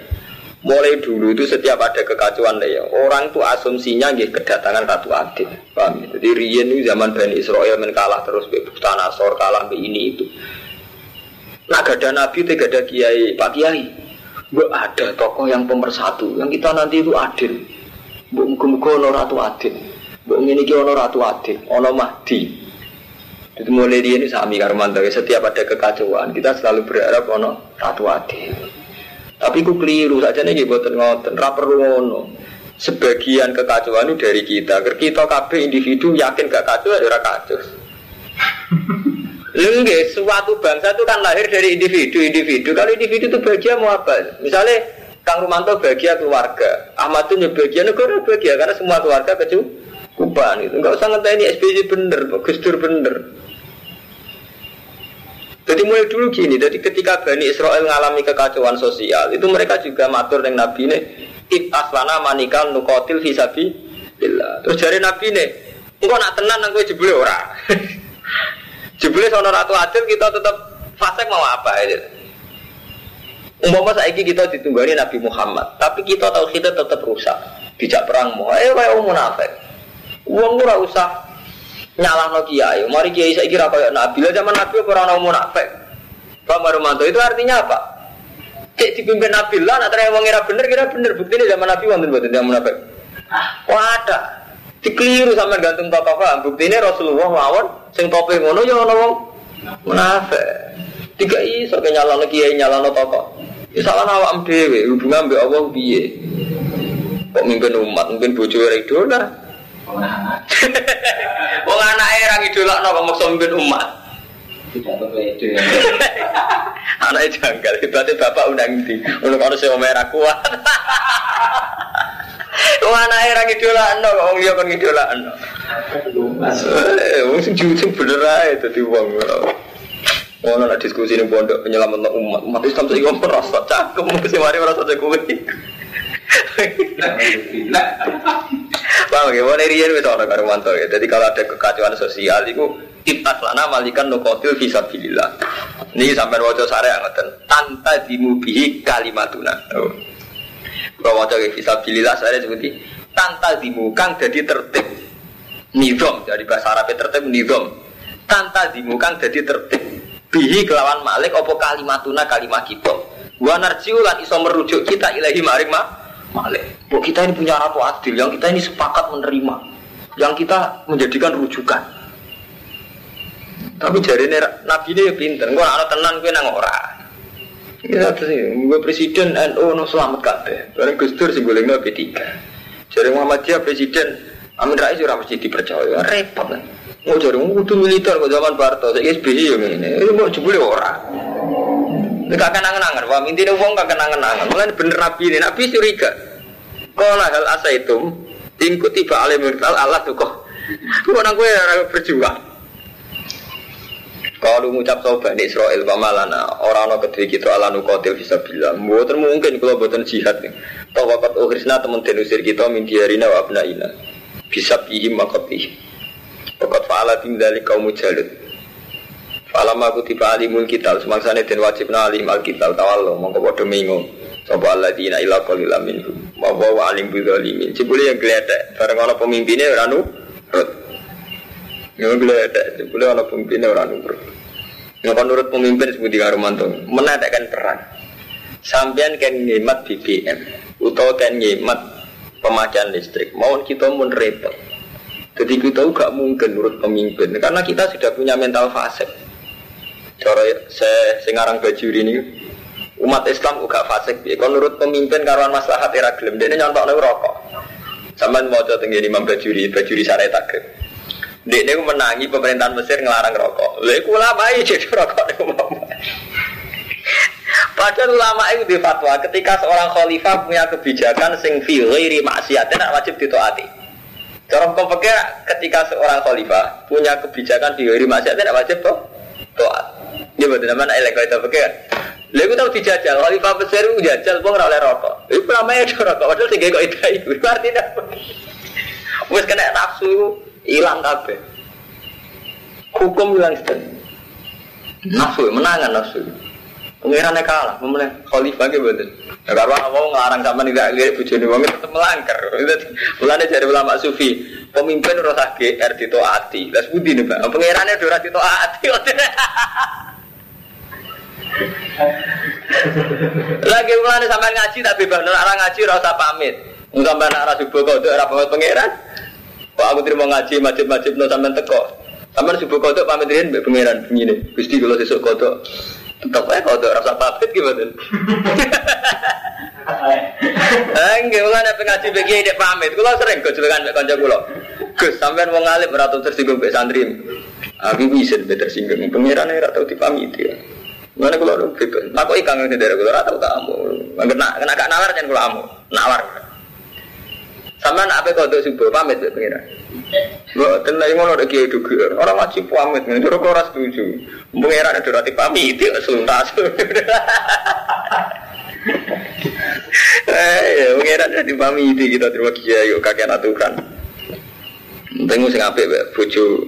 Mulai dulu itu setiap ada kekacauan ya, orang tuh asumsinya nggih kedatangan Ratu Adil. Paham ya? Jadi riyen itu zaman Bani Israel men kalah terus be Nasor kalah be ini itu. Nah gak ada nabi, tidak ada kiai, pak kiai. Bu ada tokoh yang pemersatu, yang kita nanti itu adil. Bu muga ono ratu adil. Bu ini ono ratu adil, ono mahdi. Itu mulai dia ini sami karumanto. Setiap ada kekacauan, kita selalu berharap ono ratu adil. Tapi ku keliru saja nih buat ngoten, rapper ngono. Sebagian kekacauan itu dari kita. Kita kabeh individu yakin gak kacau, ada kacau. Lengge, suatu bangsa itu kan lahir dari individu-individu. Kalau individu itu bahagia mau apa? Misalnya Kang Rumanto bahagia keluarga, Ahmad tuh bahagia negara bahagia karena semua keluarga kecukupan itu. Enggak usah ini SBY bener, Gus Dur bener. Jadi mulai dulu gini, jadi ketika Bani Israel mengalami kekacauan sosial, itu mereka juga matur dengan Nabi ini, It aslana manikal nukotil hisabi Terus dari Nabi ini, engkau nak tenan, engkau jebule orang. Jebule sono ratu adil kita tetap fasik mau apa ini? Umpama saiki kita ditunggani Nabi Muhammad, tapi kita tahu kita tetap rusak, tidak perang mau. Eh kayak umum munafik. Uang ora usah nyalah no kiai. Mari kiai saya kira kayak Nabi lah zaman Nabi orang mau munafik. Pak Marumanto itu artinya apa? Cek dipimpin Nabi lah, nak terang ngira bener kira bener. Bukti ini zaman Nabi wonten buat tidak munafik. Wah ada. Dikeliru sama gantung tokoh paham. Bukti ini Rasulullah mawon sing tope ngono ya ono wong munafik. Tiga iso ke nyalano kiai nyalano tokoh. Ya salah awak dhewe hubungan mbek Allah piye? Kok mimpin umat, mungkin bojo ora idola. Wong anake ra idolakno kok maksa mimpin umat. Anaknya janggal, berarti bapak undang di, untuk harus yang merah kuat. Wong anake ra ngidolakno kok wong liya kon ngidolakno. Eh, wong sing jujur bener ae dadi wong. Ono nak diskusi ning pondok penyelamat umat. Umat Islam saiki wong merasa cangkem sing mari merasa kuwi. Paham ya, mana rian ana karo mantu ya. Jadi kalau ada kekacauan sosial itu kita lana malikan nukotil fisabilillah. Ini sampai wajah sare ngoten. Tanta dimubihi kalimatuna. Oh. Wajah fisabilillah saya seperti tanta dimukang jadi tertib. Nizam dari bahasa Arab tertib nizam. Tanta dimukang jadi tertib. Bihi kelawan malik opo kalimatuna kalimat kita. Wa narjiulan iso merujuk kita ilahi maring ma malik. Bu kita ini punya ratu adil yang kita ini sepakat menerima. Yang kita menjadikan rujukan. Tapi jari ini nabi ini pinter. Gue anak tenan gue nang ora. Ya terus gue presiden NU no selamat kabeh. Bareng Gus Dur sing golek P3. Jari Muhammadiyah presiden Amin Rais ora mesti dipercaya. Repot kan. Mau jari kudu militer kok zaman Barto. Saiki SBY yo ngene. Ini mau jebule ora. Ini gak kenangan-angan, wah intinya uang gak kenangan-angan. Mulai bener Nabi ini, Nabi curiga. Kalau hal asa itu, tingku tiba alim Allah tuh kok. Nang gue berjuang. Kalau ngucap sapa Bani Israil pamalana orang ana kedhe kita ala nuqatil fisabilillah. Mboten mungkin kalau boten jihad. Tawa wakat uhrisna temen den usir kita min diarina wa abnaina. Bisa bihim makotih. Wakat fa'ala tim dari kaum mujalid. Falam aku tiba alimul kitab semangsane den wajib alim alkitab tawallo mongko padha mingo. Sapa alladzina ila qalilam minhum. Wa wa alim bidzalimin. Cibule yang gledek bareng ana pemimpinnya ora nurut. Ya gledek cibule ana pemimpinnya ora nurut. Ya kan nurut pemimpin sebuti karo mantung. Menadakan perang. Sampean kan ngemat BBM utawa kan ngemat pemakaian listrik. Mau kita mun repot. Jadi kita gak mungkin nurut pemimpin karena kita sudah punya mental fase. Cara saya singarang baju ini umat Islam juga fasik. Kalau nurut pemimpin karuan maslahat era gelem, dia nyontok rokok. Sampai mau coba tinggi Imam Bajuri, Bajuri syariat takrim. Dia ini menangi pemerintahan Mesir ngelarang rokok. Lalu aku lama jadi rokok itu Padahal ulama itu di fatwa ketika seorang khalifah punya kebijakan sing fi ghairi maksiat tidak wajib ditaati. Cara kau ketika seorang khalifah punya kebijakan fi ghairi maksiat tidak wajib toh taat. Dia betul nama elek kalau itu pakai. Lalu tahu dijajal, khalifah besar itu jajal, pun oleh rokok. Itu namanya rokok, padahal tiga kok itu. Artinya? Wes kena nafsu hilang kabeh. Hukum hilang sekali. Nafsu menangan nafsu. Pengirannya kalah, memulai khalifah gitu betul. Ya, karena mau ngelarang sama nih gak lihat bujuni wong tetap melanggar. Mulanya dari ulama sufi, pemimpin rasa GR itu ati. Las budi nih pak, pengirannya udah itu ati. Lagi mulanya sampai ngaji tapi bang orang ngaji rasa pamit. Sampai nak rasa subuh kau ora pamit pangeran. Pak aku terima ngaji majib-majib no sampai teko. Sampai subuh kau pamit rian pangeran begini. Gusti kalau sesuk kau Tetap aja kalau rasa pamit gimana? Enggak, mulai ada pengaji bagi dia pamit. Kulo sering juga kan kanca kulo. Gus, sampean mau ngalip ratu tersinggung be santri. Aku bisa be tersinggung. Pangeran ora tau dipamiti ya. Mana kulo lu bebas. Aku ikan ngene dari kulo ora tau kamu. Kena kena gak nawar jangan kulo amu. Nawar. Sama nak apa kau subuh pamit be pangeran. Gua tenang ngono ada kiai juga. Orang wajib pamit, nih terus kau ras setuju. Pangeran ada rati pamit, itu suntas. Eh, ya, pangeran ada pamit kita terima kiai yuk kakek aturan. Tengok sing apik bojo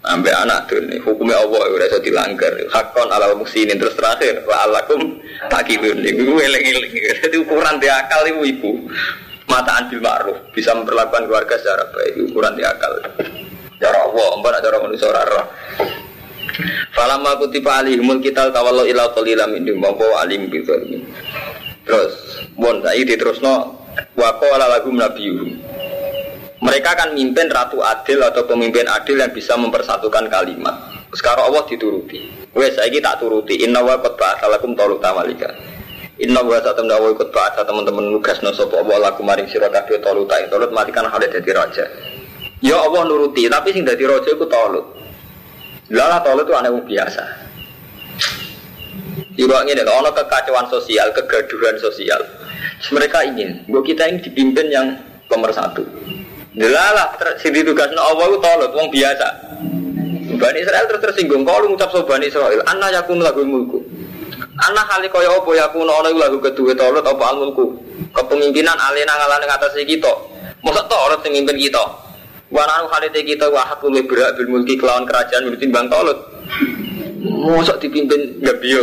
ambek anak tuh nih hukumnya Allah udah bisa dilanggar hakon ala muksinin terus terakhir wa alakum takibun ibu eleng eleng jadi ukuran dia akal ibu ibu mata anjil ma'ruf bisa memperlakukan keluarga secara baik ukuran di akal cara Allah mbak cara manusia rara Falamma kutiba alihumul kital tawallu ila qalila min wa alim bidzalimin terus bon saiki diterusno wa qala lagu nabiyuhum mereka akan mimpin ratu adil atau pemimpin adil yang bisa mempersatukan kalimat. Sekarang Allah dituruti. Wes saya tak turuti. Inna wa qad ba'atsalakum talut tamalika. Inna wa satam dawa ikut ba'atsa teman-teman nugas no sapa Allah lakum maring sira kabeh talut Talut matikan hal dadi raja. Ya Allah nuruti, tapi sing dadi raja iku talut. Lala talut itu aneh biasa. Ibu ini ono kekacauan sosial, kegaduhan sosial. Mereka ingin, bahwa kita ini dipimpin yang pemersatu. Delalah sing ditugasno Allah itu tolot wong biasa. Bani Israel terus tersinggung kalau ngucap so Bani Israel, anna yakun lagu mulku. Anak kali kaya apa yakun ana lagu kedua tolot apa al mulku. Kepemimpinan alena ngalane atas kita. Masa tolot sing mimpin kita. Wananu kali kita wah aku berak mulki kelawan kerajaan milutin bang tolot. Mosok dipimpin gabio.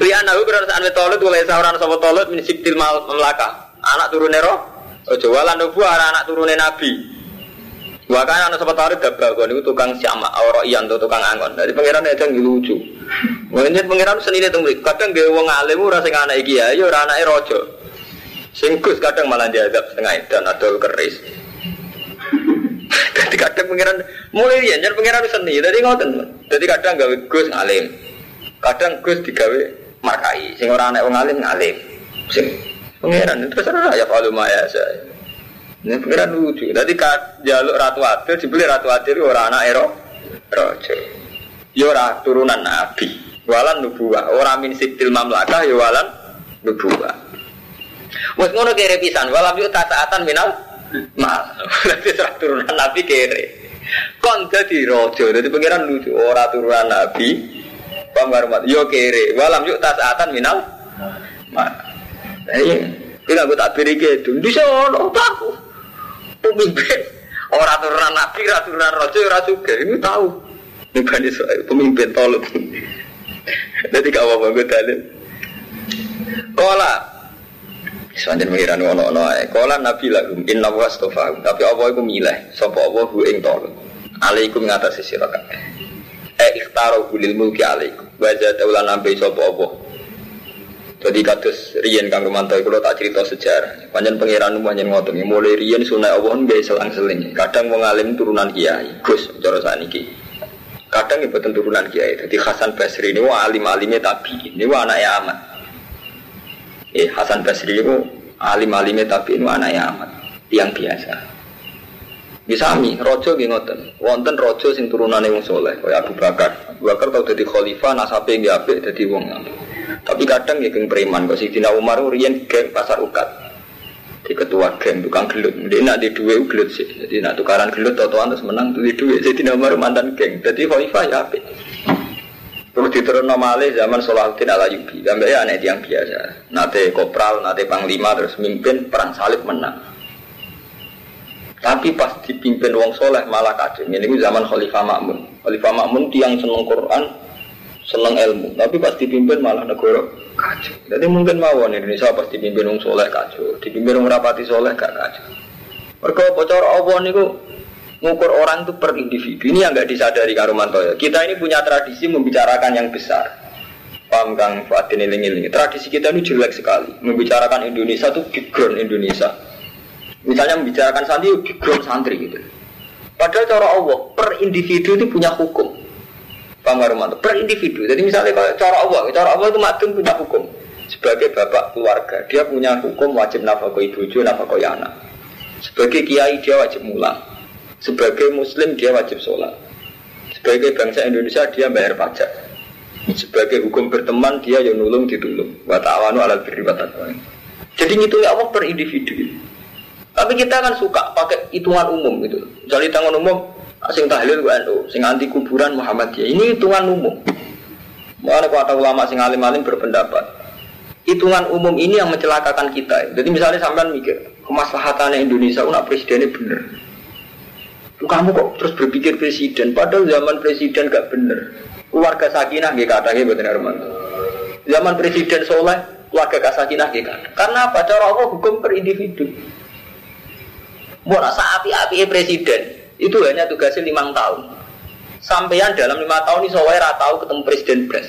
Lihat aku berarti ane tolot oleh seorang sama tolot min mal melaka. Anak turun nero Ojo walan anak-anak turunnya nabi. Bahkan anak sempat tarik dabal itu tukang siamak, orang iyan tukang angon. Dari pangeran nggak lucu. Mungkin pangeran seni itu kadang dia wong alim rasa anak iki ya, yo anak rojo. Singkus kadang malah diadab setengah dan adol keris. Jadi kadang pangeran mulai dia jadi pangeran seni. Jadi ngoten. Jadi kadang gawe gus ngalim. Kadang gus digawe markai. Sing orang anak wong alim ngalim. Sing Pangeran itu terserah ya kalau maya saya. Ini pangeran lucu. Nanti jaluk ratu adil dibeli ratu adil orang anak ero rojo. Ya ora turunan nabi. Walan nubuah. Orang min sitil mamlakah ya walan nubuah. Wes ngono kere pisan. Walam yuk tasaatan minal mal. Nanti serah turunan nabi kere. Kon jadi rojo, jadi pangeran lucu. Orang turunan nabi, pamar mat. Yo kere, walam yuk tasatan minal. Mak. Eh, kita gue tak beri gitu. Sana tahu. Pemimpin orang turunan nabi, orang turunan rojo, orang juga ini tahu. Ini bani pemimpin tolong. Jadi kau apa gue dalil. Kola Selanjutnya mengira ono ono ae. Kola Nabi lagu inna wa astafa. Tapi apa iku milih? Sapa apa hu ing tolong. Alaikum ngatasi sira kabeh. Eh ikhtaro hulil mulki alaikum. Baca daulan nambe sapa apa. Jadi kados riyen Kang Romanto kula tak cerita sejarah. Panjen pangeran panjen ngoten mulai riyen sunai Allah nggih selang-seling. Kadang wong alim turunan kiai. Gus cara saniki. Kadang ibu turunan kiai. Jadi Hasan Basri ini wah alim-alimnya tabi. Ini wah anaknya amat. Eh Hasan Basri itu alim-alimnya tapi itu anaknya amat. Yang biasa. Misami, rojo nggih ngoten. Wonten rojo sing turunane wong soleh, kaya Abu Bakar. Abu Bakar tau dadi khalifah, nasabe nggih apik dadi wong Tapi kadang ya geng preman, kok Sidina Umar riyen geng pasar ukat. Di ketua geng tukang gelut. Dia nak di dua gelut sih. Jadi nak tukaran gelut totoan terus menang di dua. Sidina Umar mantan geng. Jadi khalifah ya apik. Terus diturun nomale zaman Salahuddin ala Yubi. Gambar ya aneh yang biasa. Nate kopral, nate panglima, terus mimpin perang salib menang. Tapi pas dipimpin wong soleh malah kacau. Ini zaman Khalifah Makmun. Khalifah Makmun tiang seneng Quran, seneng ilmu. Tapi pas dipimpin malah negara kacau. Jadi mungkin mawon Indonesia pas dipimpin wong soleh kacau. Dipimpin wong rapati soleh gak kacau. Mereka bocor Allah niku ngukur orang itu per individu. Ini yang nggak disadari Karumanto ya. Kita ini punya tradisi membicarakan yang besar. Paham Kang Fatin ini Tradisi kita ini jelek sekali. Membicarakan Indonesia itu background Indonesia. Misalnya membicarakan santri, background santri gitu. Padahal cara Allah, per individu itu punya hukum. Paham Karumanto? Per individu. Jadi misalnya kalau cara Allah, cara Allah itu madun punya hukum. Sebagai bapak keluarga, dia punya hukum wajib nafkah ibu, nafkah anak. Sebagai kiai dia wajib mulang sebagai muslim dia wajib sholat. Sebagai bangsa Indonesia dia bayar pajak. Sebagai hukum berteman dia yang nulung ditulung. Wa ta'awanu alal birri wa Jadi ngitungnya Allah per individu. Tapi kita kan suka pakai hitungan umum gitu. Jadi hitungan umum sing tahlil ku NU, sing anti kuburan Muhammadiyah. Ini hitungan umum. Mana kuat ulama sing alim-alim berpendapat. Hitungan umum ini yang mencelakakan kita. Jadi misalnya sampean mikir, kemaslahatannya Indonesia, unak presidennya bener kamu kok terus berpikir presiden padahal zaman presiden gak bener keluarga sakinah gak katanya buat Armando zaman presiden soleh keluarga sakinah gak kata karena apa cara Allah hukum per individu mau rasa api-api presiden itu hanya tugasnya lima tahun sampean dalam lima tahun ini soalnya tahu ketemu presiden pres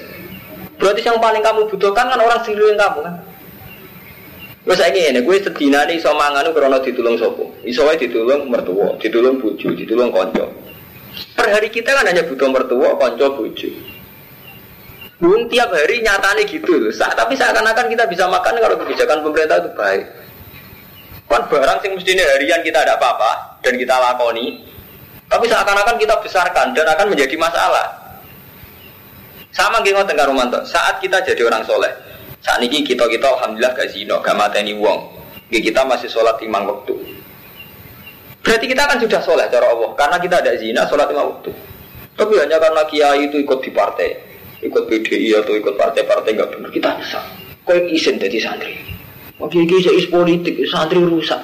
berarti yang paling kamu butuhkan kan orang yang kamu kan Wes saiki ngene, kowe sedinane iso mangan krana ditulung sapa? Iso ditulung mertua, ditulung bojo, ditulung kanca. Per hari kita kan hanya butuh mertua, kanca, bojo. Belum tiap hari nyatane gitu loh. Sa tapi seakan-akan kita bisa makan kalau kebijakan pemerintah itu baik. Kan barang sing mestinya harian kita ada apa-apa dan kita lakoni. Tapi seakan-akan kita besarkan dan akan menjadi masalah. Sama geng ngoten karo Saat kita jadi orang soleh, saat ini kita kita alhamdulillah gak zino, gak mateni wong. Kita masih sholat lima waktu. Berarti kita kan sudah sholat cara Allah, karena kita ada zina sholat lima waktu. Tapi hanya karena kiai itu ikut di partai, ikut PDI atau ikut partai-partai nggak benar, kita bisa. Kau izin jadi santri. Oke, kiai politik, santri rusak.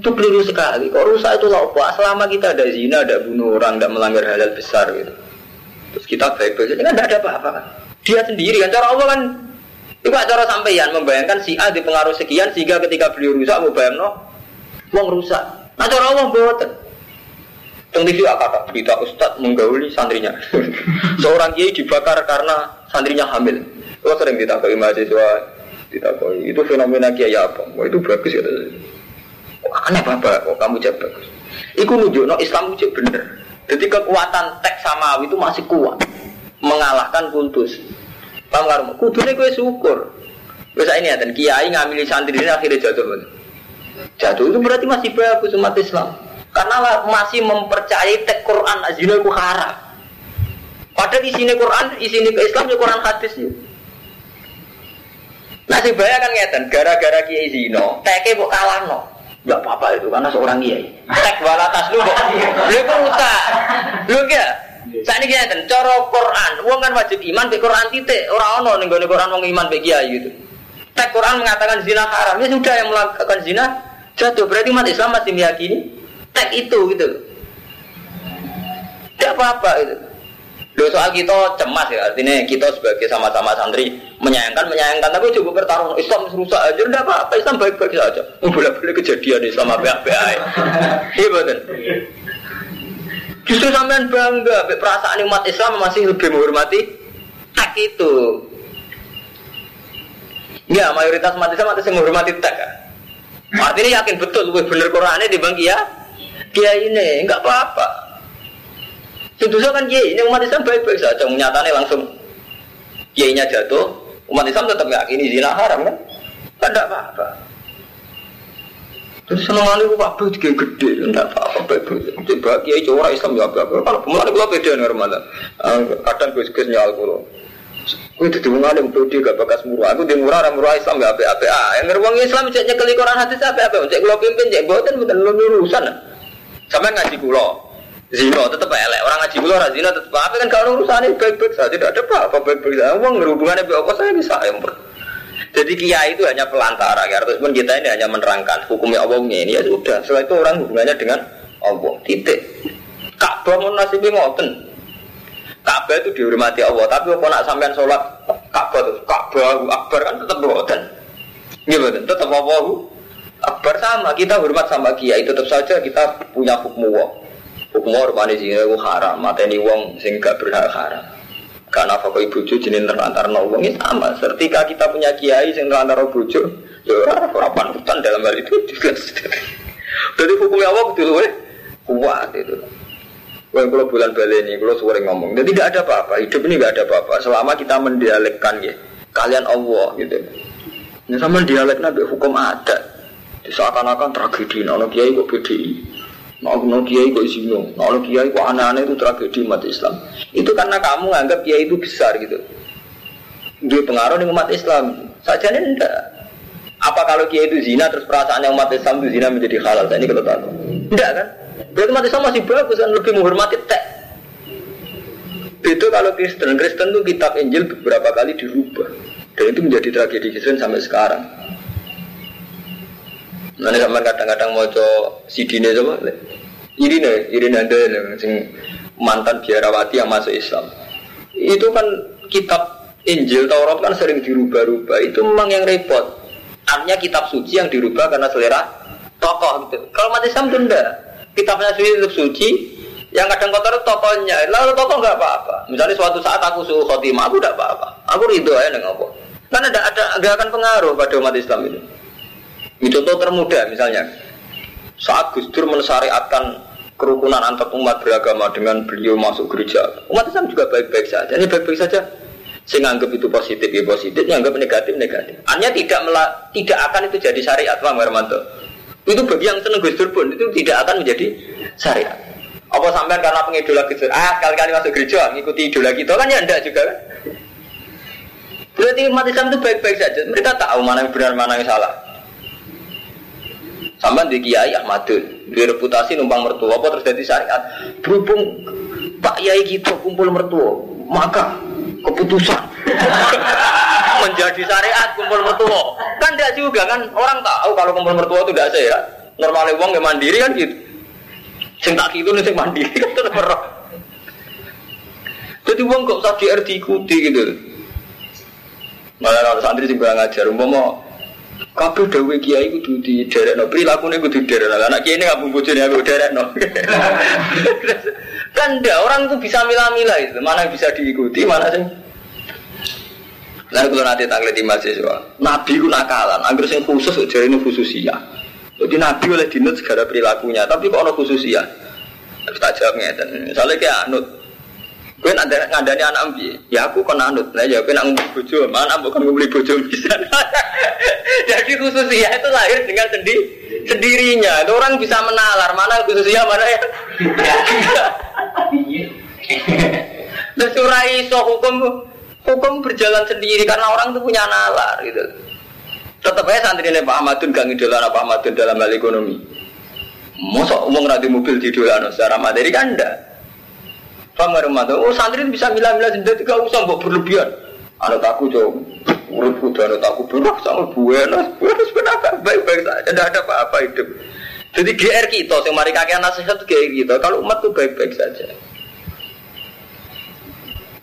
Itu keliru sekali. Kok rusak itu apa? Selama kita ada zina, ada bunuh orang, tidak melanggar halal besar gitu. Terus kita baik-baik saja, kan tidak ada apa-apa kan. Dia sendiri kan, cara Allah kan itu cara sampeyan membayangkan si A dipengaruhi sekian sehingga ketika beliau rusak mau bayang no, uang rusak. Nah cara Allah buatan. Teng TV kata berita Ustadz menggauli santrinya. Seorang kiai dibakar karena santrinya hamil. Lo sering ditakoi mahasiswa, ditakoi itu fenomena kiai apa? Wah itu bagus ya. Aneh bapak, kok kamu jawab bagus. Iku nunjuk no Islam itu bener. Jadi kekuatan teks samawi itu masih kuat mengalahkan kultus. Paham karo? Kudune kowe syukur. Wis ini ya dan kiai ngamili santri ini akhirnya jatuh. Jatuh itu berarti masih bagus umat Islam. Karena masih mempercayai tek Quran azina itu haram. Padahal di sini Quran, di sini ke Islam ya Quran hadis ya. Nah kan ngeten, gara-gara kiai zino, teke kok kalah no. Enggak apa-apa itu karena seorang kiai. Tek walatas lu kok. Lu kok rusak. Lu enggak. Saat ini dan cara Quran, uang kan wajib iman, be Quran titik, orang ono nih Quran wong iman be kiai gitu. Tek Quran mengatakan zina haram, ya sudah yang melakukan zina jatuh. Berarti umat Islam masih meyakini tek itu gitu. Tidak apa-apa itu. Loh soal kita cemas ya, artinya kita sebagai sama-sama santri menyayangkan, menyayangkan, tapi coba bertarung Islam rusak aja, tidak apa-apa, Islam baik-baik saja. Oh, boleh-boleh kejadian Islam apa-apa Iya betul. Justru sampean bangga, perasaan umat Islam masih lebih menghormati tak itu. Ya, mayoritas umat Islam masih menghormati tak. Artinya yakin betul, gue bener Qurannya di bang ya, dia ini nggak apa-apa. Saja kan kiai ini umat Islam baik-baik saja, nyatanya langsung kiainya jatuh, umat Islam tetap yakin zina haram kan? Kan tidak apa-apa. Terus seneng ali ku apa juga gede, enggak apa-apa baik-baik. Coba kiai cowok Islam ya apa-apa. Kalau mulane kula beda nih Ramadan. Kadang gus-gus nyal kula. Kowe dadi wong alim pede gak bakas murah. Aku di murah ra murah Islam gak apa-apa. Ah, yang wong Islam cek nyekeli Quran hadis apa-apa. Cek kula pimpin cek mboten mboten urusan. Sampai ngaji kula. Zino tetap elek. Orang ngaji kula ora zina tetep apa kan kalau urusane baik-baik saja. Tidak ada apa-apa baik-baik. Wong hubungannya apa saya bisa yang jadi kiai itu hanya pelantara, ya. Ataupun kita ini hanya menerangkan hukumnya Allahnya ini ya sudah. Setelah itu orang hubungannya dengan Allah. Titik. Ka'bah mau nasibnya ngoten. Ka'bah itu dihormati Allah, tapi kalau nak sampean sholat Ka'bah itu Ka'bah Akbar kan tetap ngoten. Iya betul, tetap Allah Akbar sama. Kita hormat sama kiai, tetap saja kita punya hukum Allah. Hukum rupanya sih haram, mateni wong sing gak berhak haram. Karena apa ibu cucu jenis terlantar nolong ini sama. Ketika kita punya kiai yang terlantar bojo, ya orang panutan dalam hal itu juga. Jadi hukumnya apa betul eh kuat itu. Kalau kalau bulan balik ini, kalau sering ngomong, jadi tidak ada apa-apa. Hidup ini tidak ada apa-apa. Selama kita mendialekkan ya, kalian Allah gitu. Ini sama dialeknya hukum ada. Seakan-akan tragedi, nah kiai kok BDI. Nah, no kiai kok zino, nah kiai kok aneh-aneh itu tragedi umat Islam. Itu karena kamu anggap kiai itu besar gitu. Dia pengaruh di umat Islam. Saja enggak. Apa kalau kiai itu zina terus perasaannya umat Islam itu zina menjadi halal? Nah, ini kalau tahu. Enggak kan? Berarti umat Islam masih bagus dan lebih menghormati tek. Itu kalau Kristen, Kristen itu kitab Injil beberapa kali dirubah. Dan itu menjadi tragedi Kristen sampai sekarang. Nanti sama kadang-kadang mau coba sidine coba. Ini nih, ini anda sing mantan biarawati yang masuk Islam. Itu kan kitab Injil Taurat kan sering dirubah-rubah. Itu memang yang repot. Artinya kitab suci yang dirubah karena selera tokoh gitu. Kalau mati Islam enggak. Kitabnya suci itu suci, yang kadang kotor tokohnya. Lalu tokoh nggak apa-apa. Misalnya suatu saat aku suruh khotimah, aku tidak apa-apa. Aku ridho aja dengan apa. Kan ada ada nggak akan pengaruh pada umat Islam ini. Contoh termudah misalnya. Saat Gus Dur mensyariatkan kerukunan antar umat beragama dengan beliau masuk gereja, umat Islam juga baik-baik saja. Ini baik-baik saja. Saya nganggap itu positif ya positif, nganggap negatif negatif. Hanya tidak mela, tidak akan itu jadi syariat, Pak Hermanto. Itu bagi yang seneng Gus Dur pun itu tidak akan menjadi syariat. Apa sampai karena pengidola Gus Dur? Ah, kali-kali masuk gereja, ngikuti idola kita kan ya enggak juga kan? Berarti umat Islam itu baik-baik saja. Mereka tahu mana yang benar, mana yang salah. Sampai di Kiai Ahmadun, di reputasi numpang mertua, apa terjadi syariat? Berhubung Pak Kiai kita kumpul mertua, maka keputusan menjadi syariat kumpul mertua. Kan tidak juga kan orang tahu kalau kumpul mertua itu tidak sehat. Normalnya uang yang mandiri kan gitu. Sing tak gitu nih sing mandiri kan tetap merah. Jadi uang kok usah diikuti gitu. Malah kalau santri sih kurang ajar, umpama Kabeh dawe kiai kudu di derekno, prilakune kudu derekno. Anak kiai gak bojone aku derekno. kan ndak orang tuh bisa milah-milah itu, mana bisa diikuti, mana sih Lalu kalau nanti tanggal di mahasiswa, Nabi ku nakalan, agar sing khusus jadi ini khususia. Jadi Nabi oleh dinut segala perilakunya, tapi kok ono khususia. Terus tak jawabnya, misalnya kayak anut, Gue nanti ngandani anak ambi, ya aku kan anut, nah ya gue nak ngumuli bojo, mana bukan ngumuli bojo bisa. Jadi khususnya itu lahir dengan sendi sendirinya. Itu orang bisa menalar mana khususnya mana ya. Terus surai so hukum hukum berjalan sendiri karena orang itu punya nalar gitu. Tetap aja santri Pak Ahmadun gak ngidolan Pak Ahmadun dalam hal ekonomi. Masa umum nanti mobil di dolan secara materi kan enggak. Paham gak Oh santri bisa milah-milah sendiri gak usah mbok berlebihan. Anak aku jauh urut kuda anak aku berak sama buenas buenas kenapa baik-baik saja tidak ada apa-apa hidup. Jadi GR kita, yang mari kakek nasihat itu GR kita. Kalau umat tuh baik-baik saja.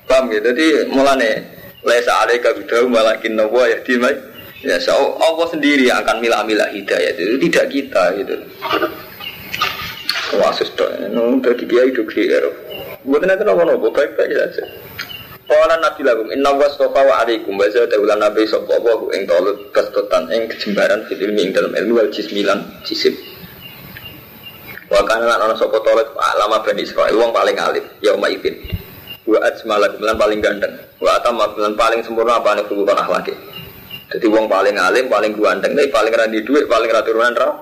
Paham gitu? Jadi mulane lesa alaika bidahu malakin nawa ya dimai. Ya, so, Allah sendiri yang akan milah-milah hidayah itu tidak kita gitu. Wah, sudah, nung dari dia itu GR. Buat nanti nopo-nopo baik-baik saja. Kala Nabi lagum inna wastofa wa alaikum wa zadahulan nabi sapa wa ing tolut kastotan ing kejembaran fil ilmi ing dalam ilmu wal jismilan jisim. Wa kana lan ana sapa tolut alama bani Israil wong paling alim yauma idzin. Wa ajmala lan paling ganteng. Wa atama lan paling sempurna apa nek hubungan akhlake. Jadi wong paling alim, paling ganteng, tapi paling ra di dhuwit, paling ra turunan ra.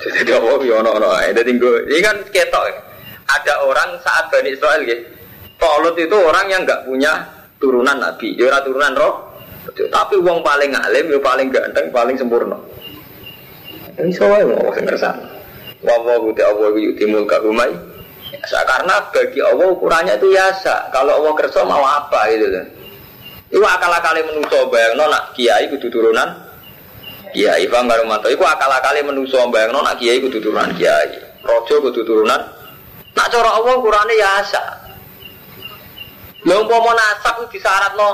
Jadi apa yo ono-ono ae. Dadi ini kan ketok. Ada orang saat Bani Israel gitu Tolut itu orang yang nggak punya turunan nabi, ya turunan roh. Tapi uang paling alim, ya paling ganteng, paling sempurna. Ini soalnya mau sing kersane. Wa wa wa Allah yutimul. Ya, karena bagi Allah ukurannya itu biasa. Kalau Allah kerja mau apa gitu kan. Itu akal-akali menuso bayang nak kiai kudu turunan kiai paham karo mantu. Iku akal-akali menuso bayang nak kiai kudu turunan kiai. Rojo kudu turunan. Nak cara Allah ukurannya biasa. Lha umpama nasab disyaratno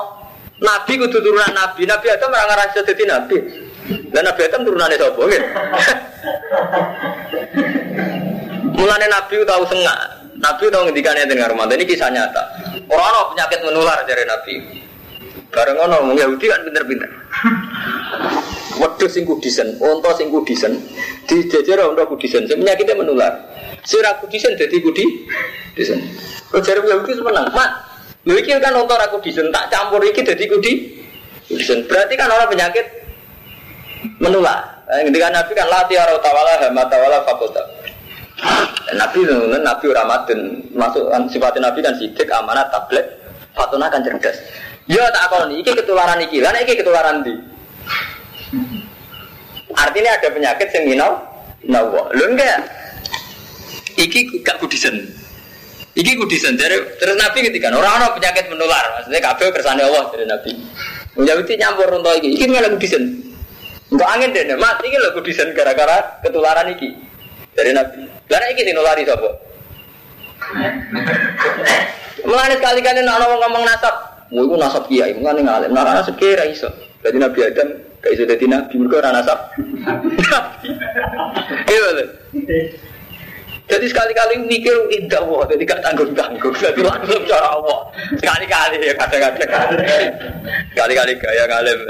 nabi kudu turunan nabi. Nabi Adam ora ngarah dadi nabi. Dan Nabi Adam turunannya sapa nggih? Mulane nabi tahu sengak. Nabi tahu ngendikane dengan Ramadan ini kisah nyata. Orang ana penyakit menular dari nabi. Bareng ngono wong Yahudi kan pinter-pinter. Wedhus sing kudisen, unta sing kudisen, dijejer unta kudisen, penyakitnya menular. Sira kudisen dadi kudi disen. Kok jare Yahudi menang, Mat. Lho iki kan ontor aku disen tak campur iki dadi kudi. Disen. Berarti kan orang penyakit menular. Eh, ketika Nabi kan latih orang tawala hama tawala fakulta. Nabi Nabi Ramadan masuk kan sifatnya Nabi kan sidik amanat tablet fatuna kan cerdas. Ya tak akan iki ketularan iki, lan iki ketularan di. Artinya ada penyakit yang minau, nawa. Lho enggak? Iki gak kudisen. Iki kudu sendiri. Terus Nabi ketika orang orang penyakit menular, maksudnya kabel kersane Allah dari Nabi. Yahudi nyampur untuk iki. Iki malah kudisen. Untuk angin deh, mat iki lho kudisen gara-gara ketularan iki dari Nabi. Karena iki dinulari sapa? Mulane sekali-kali nek orang ngomong nasab, mau iku nasab kiai, mulane ngalim. Nah, nasab kiai iso. Jadi Nabi Adam gak iso dadi nabi, mergo ora nasab. Iya jadi sekali-kali mikir indah wah, jadi gak tanggung-tanggung. Jadi langsung cara Allah. Sekali-kali ya kadang-kadang. Sekali-kali gaya ngalim.